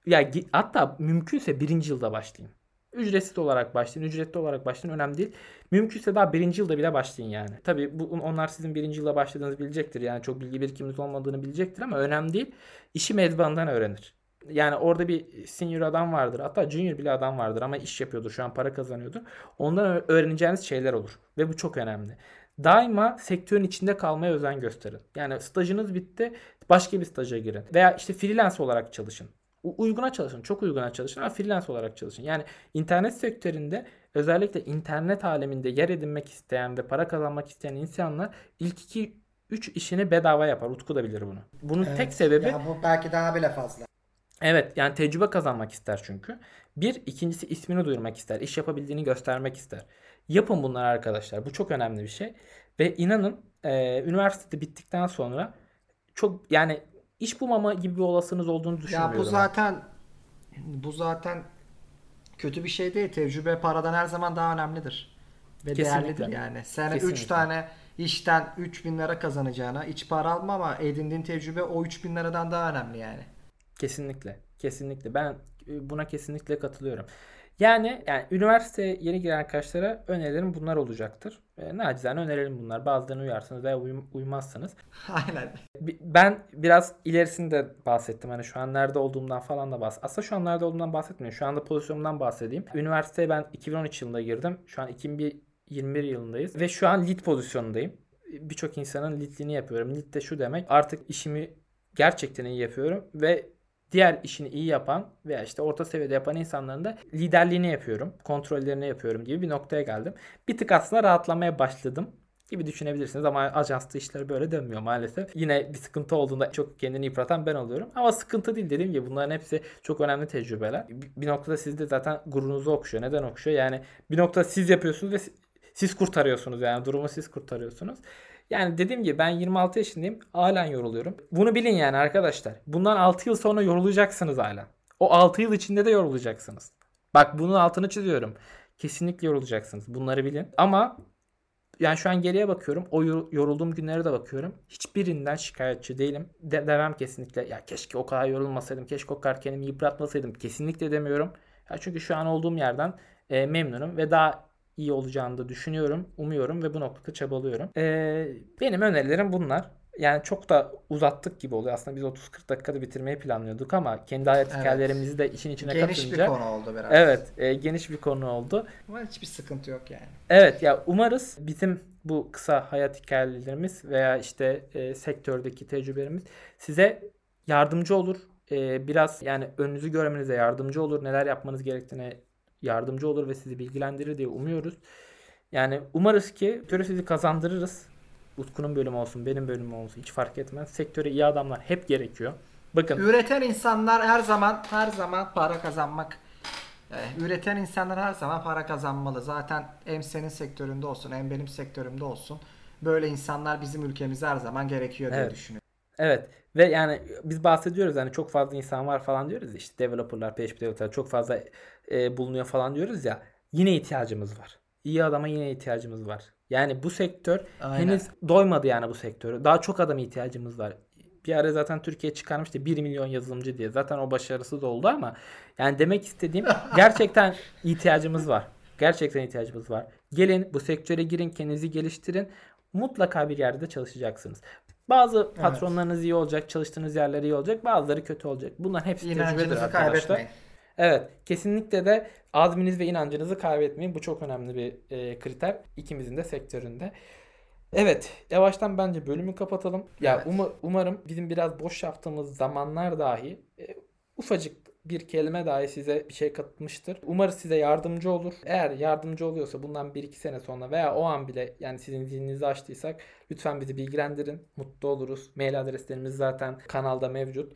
Ya hatta mümkünse birinci yılda başlayın. Ücretsiz olarak başlayın, ücretli olarak başlayın önemli değil. Mümkünse daha birinci yılda bile başlayın yani. Tabii bu, onlar sizin birinci yılda başladığınızı bilecektir. Yani çok bilgi birikiminiz olmadığını bilecektir ama önemli değil. İşi mezbandan öğrenir. Yani orada bir senior adam vardır. Hatta junior bile adam vardır ama iş yapıyordur. Şu an para kazanıyordur. Ondan öğreneceğiniz şeyler olur. Ve bu çok önemli. Daima sektörün içinde kalmaya özen gösterin. Yani stajınız bitti. Başka bir staja girin. Veya işte freelance olarak çalışın. Uyguna çalışın. Çok uyguna çalışın ama freelance olarak çalışın. Yani internet sektöründe özellikle internet aleminde yer edinmek isteyen ve para kazanmak isteyen insanlar ilk 2 3 işini bedava yapar. Utku da bilir bunu. Bunun tek Evet. sebebi Ya bu belki daha bile fazla. Evet yani tecrübe kazanmak ister çünkü. Bir, ikincisi ismini duyurmak ister. iş yapabildiğini göstermek ister. Yapın bunları arkadaşlar. Bu çok önemli bir şey. Ve inanın e, üniversitede bittikten sonra çok yani iş bulmama gibi bir olasılığınız olduğunu düşünmüyorum. Ya bu zaten bu zaten kötü bir şey değil. Tecrübe paradan her zaman daha önemlidir. Ve Kesinlikle. değerlidir yani. Sen 3 Kesinlikle. tane işten 3000 lira kazanacağına hiç para alma ama edindiğin tecrübe o 3000 liradan daha önemli yani. Kesinlikle. Kesinlikle. Ben buna kesinlikle katılıyorum. Yani yani üniversiteye yeni giren arkadaşlara önerilerim bunlar olacaktır. E, nacizane önerelim bunlar. Bazılarını uyarsınız veya uyum- uymazsınız. Aynen. Ben biraz ilerisinde bahsettim. Hani şu an nerede olduğumdan falan da bahsettim. Aslında şu an nerede olduğumdan bahsetmiyorum. Şu anda pozisyonumdan bahsedeyim. Üniversiteye ben 2013 yılında girdim. Şu an 2021 yılındayız. Ve şu an lead pozisyonundayım. Birçok insanın leadliğini yapıyorum. Lead de şu demek. Artık işimi gerçekten iyi yapıyorum. Ve diğer işini iyi yapan veya işte orta seviyede yapan insanların da liderliğini yapıyorum. Kontrollerini yapıyorum gibi bir noktaya geldim. Bir tık aslında rahatlamaya başladım gibi düşünebilirsiniz ama ajanslı işler böyle dönmüyor maalesef. Yine bir sıkıntı olduğunda çok kendini yıpratan ben oluyorum. Ama sıkıntı değil dediğim gibi bunların hepsi çok önemli tecrübeler. Bir- noktada sizde zaten gururunuzu okşuyor. Neden okşuyor? Yani bir noktada siz yapıyorsunuz ve si- siz kurtarıyorsunuz yani durumu siz kurtarıyorsunuz. Yani dediğim gibi ben 26 yaşındayım. Halen yoruluyorum. Bunu bilin yani arkadaşlar. Bundan 6 yıl sonra yorulacaksınız halen. O 6 yıl içinde de yorulacaksınız. Bak bunun altını çiziyorum. Kesinlikle yorulacaksınız. Bunları bilin. Ama yani şu an geriye bakıyorum. O yor- yorulduğum günlere de bakıyorum. Hiçbirinden şikayetçi değilim. De demem kesinlikle. Ya keşke o kadar yorulmasaydım. Keşke o kadar kendimi yıpratmasaydım. Kesinlikle demiyorum. Ya çünkü şu an olduğum yerden e, memnunum ve daha iyi olacağını da düşünüyorum, umuyorum ve bu noktada çabalıyorum. E, benim önerilerim bunlar. Yani çok da uzattık gibi oluyor. Aslında biz 30-40 dakikada bitirmeyi planlıyorduk ama kendi hayat Evet. hikayelerimizi de işin içine Geniş bir katınca konu oldu biraz. evet, e, geniş bir konu oldu. Ama hiçbir sıkıntı yok yani. Evet ya umarız bizim bu kısa hayat hikayelerimiz veya işte e, sektördeki tecrübelerimiz size yardımcı olur. E, biraz yani önünüzü görmenize yardımcı olur. Neler yapmanız gerektiğine yardımcı olur ve sizi bilgilendirir diye umuyoruz. Yani umarız ki sektöre sizi kazandırırız. Utku'nun bölümü olsun, benim bölümüm olsun hiç fark etmez. Sektöre iyi adamlar hep gerekiyor. Bakın Üreten insanlar her zaman her zaman para kazanmak e, üreten insanlar her zaman para kazanmalı. Zaten hem senin sektöründe olsun hem benim sektörümde olsun. Böyle insanlar bizim ülkemizde her zaman gerekiyor diye Evet. düşünüyorum. Evet ve yani biz bahsediyoruz hani çok fazla insan var falan diyoruz işte developerlar, PHP developerlar çok fazla e, bulunuyor falan diyoruz ya yine ihtiyacımız var. İyi adama yine ihtiyacımız var. Yani bu sektör Aynen. henüz doymadı yani bu sektörü. Daha çok adama ihtiyacımız var. Bir ara zaten Türkiye çıkarmıştı 1 milyon yazılımcı diye. Zaten o başarısı da oldu ama yani demek istediğim gerçekten ihtiyacımız var. Gerçekten ihtiyacımız var. Gelin bu sektöre girin, kendinizi geliştirin. Mutlaka bir yerde çalışacaksınız. Bazı patronlarınız iyi olacak, çalıştığınız yerler iyi olacak, bazıları kötü olacak. Bunların hepsi tecrübedir İnancınızı arkadaşlar. kaybetmeyin. Evet, kesinlikle de azminiz ve inancınızı kaybetmeyin. Bu çok önemli bir e, kriter ikimizin de sektöründe. Evet, yavaştan bence bölümü kapatalım. Ya Evet. uma- umarım bizim biraz boş yaptığımız zamanlar dahi e, ufacık bir kelime dahi size bir şey katmıştır. Umarız size yardımcı olur. Eğer yardımcı oluyorsa bundan 1-2 sene sonra veya o an bile yani sizin zihninizi açtıysak lütfen bizi bilgilendirin. Mutlu oluruz. Mail adreslerimiz zaten kanalda mevcut.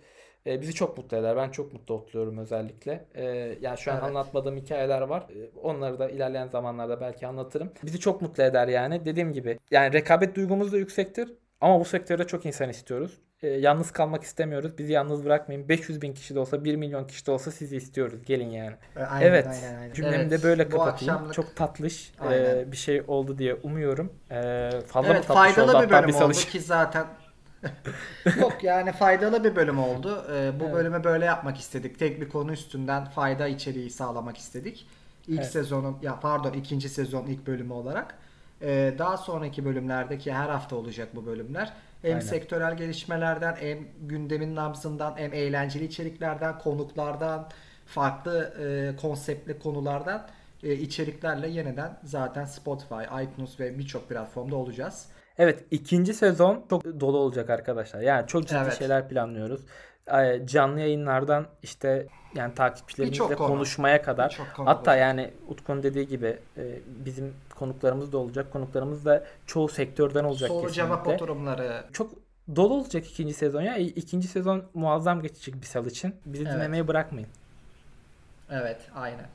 E, bizi çok mutlu eder. Ben çok mutlu oluyorum özellikle. E, yani şu an Evet. anlatmadığım hikayeler var. E, onları da ilerleyen zamanlarda belki anlatırım. Bizi çok mutlu eder yani. Dediğim gibi yani rekabet duygumuz da yüksektir. Ama bu sektörde çok insan istiyoruz. E, yalnız kalmak istemiyoruz. Bizi yalnız bırakmayın. 500 bin kişi de olsa 1 milyon kişi de olsa sizi istiyoruz. Gelin yani. E, Aynen, evet. aynen, aynen. Cümlemi Evet, de böyle kapatayım. akşamlık- Çok tatlış e, bir şey oldu diye umuyorum. E, fazla mı Evet tatlış faydalı oldu? bir bölüm oldu ki zaten Yok yani faydalı bir bölüm oldu. Ee, bu Evet. bölümü böyle yapmak istedik. Tek bir konu üstünden fayda içeriği sağlamak istedik. İlk Evet. sezonun ya pardon ikinci sezon ilk bölümü olarak. Ee, daha sonraki bölümlerdeki her hafta olacak bu bölümler. Hem Aynen. sektörel gelişmelerden hem gündemin nabzından hem eğlenceli içeriklerden, konuklardan, farklı e, konseptli konulardan e, içeriklerle yeniden zaten Spotify, iTunes ve birçok platformda olacağız. Evet ikinci sezon çok dolu olacak arkadaşlar. Yani çok ciddi Evet. şeyler planlıyoruz. Canlı yayınlardan işte yani takipçilerimizle konuşmaya kadar. Hatta olacak. yani Utku'nun dediği gibi e, bizim konuklarımız da olacak. Konuklarımız da çoğu sektörden olacak Soru cevap kesinlikle. oturumları. Çok dolu olacak ikinci sezon ya. İkinci sezon muazzam geçecek bir sal için. Bizi Evet. dinlemeyi bırakmayın. Evet, aynen.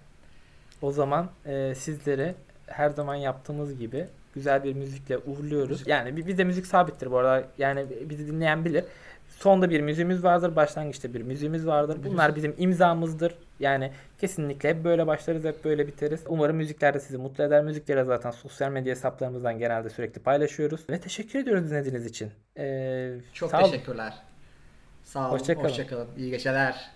O zaman e, sizleri her zaman yaptığımız gibi güzel bir müzikle uğurluyoruz. Yani bi- bizde müzik sabittir bu arada. Yani bizi dinleyen bilir. Sonda bir müziğimiz vardır, başlangıçta bir müziğimiz vardır. Bunlar bizim imzamızdır. Yani kesinlikle hep böyle başlarız, hep böyle biteriz. Umarım müzikler de sizi mutlu eder. Müzikleri zaten sosyal medya hesaplarımızdan genelde sürekli paylaşıyoruz. Ve teşekkür ediyoruz dinlediğiniz için. Ee, Çok sağ teşekkürler. Sağ olun. Hoşça kalın. Hoşça kalın. İyi geceler.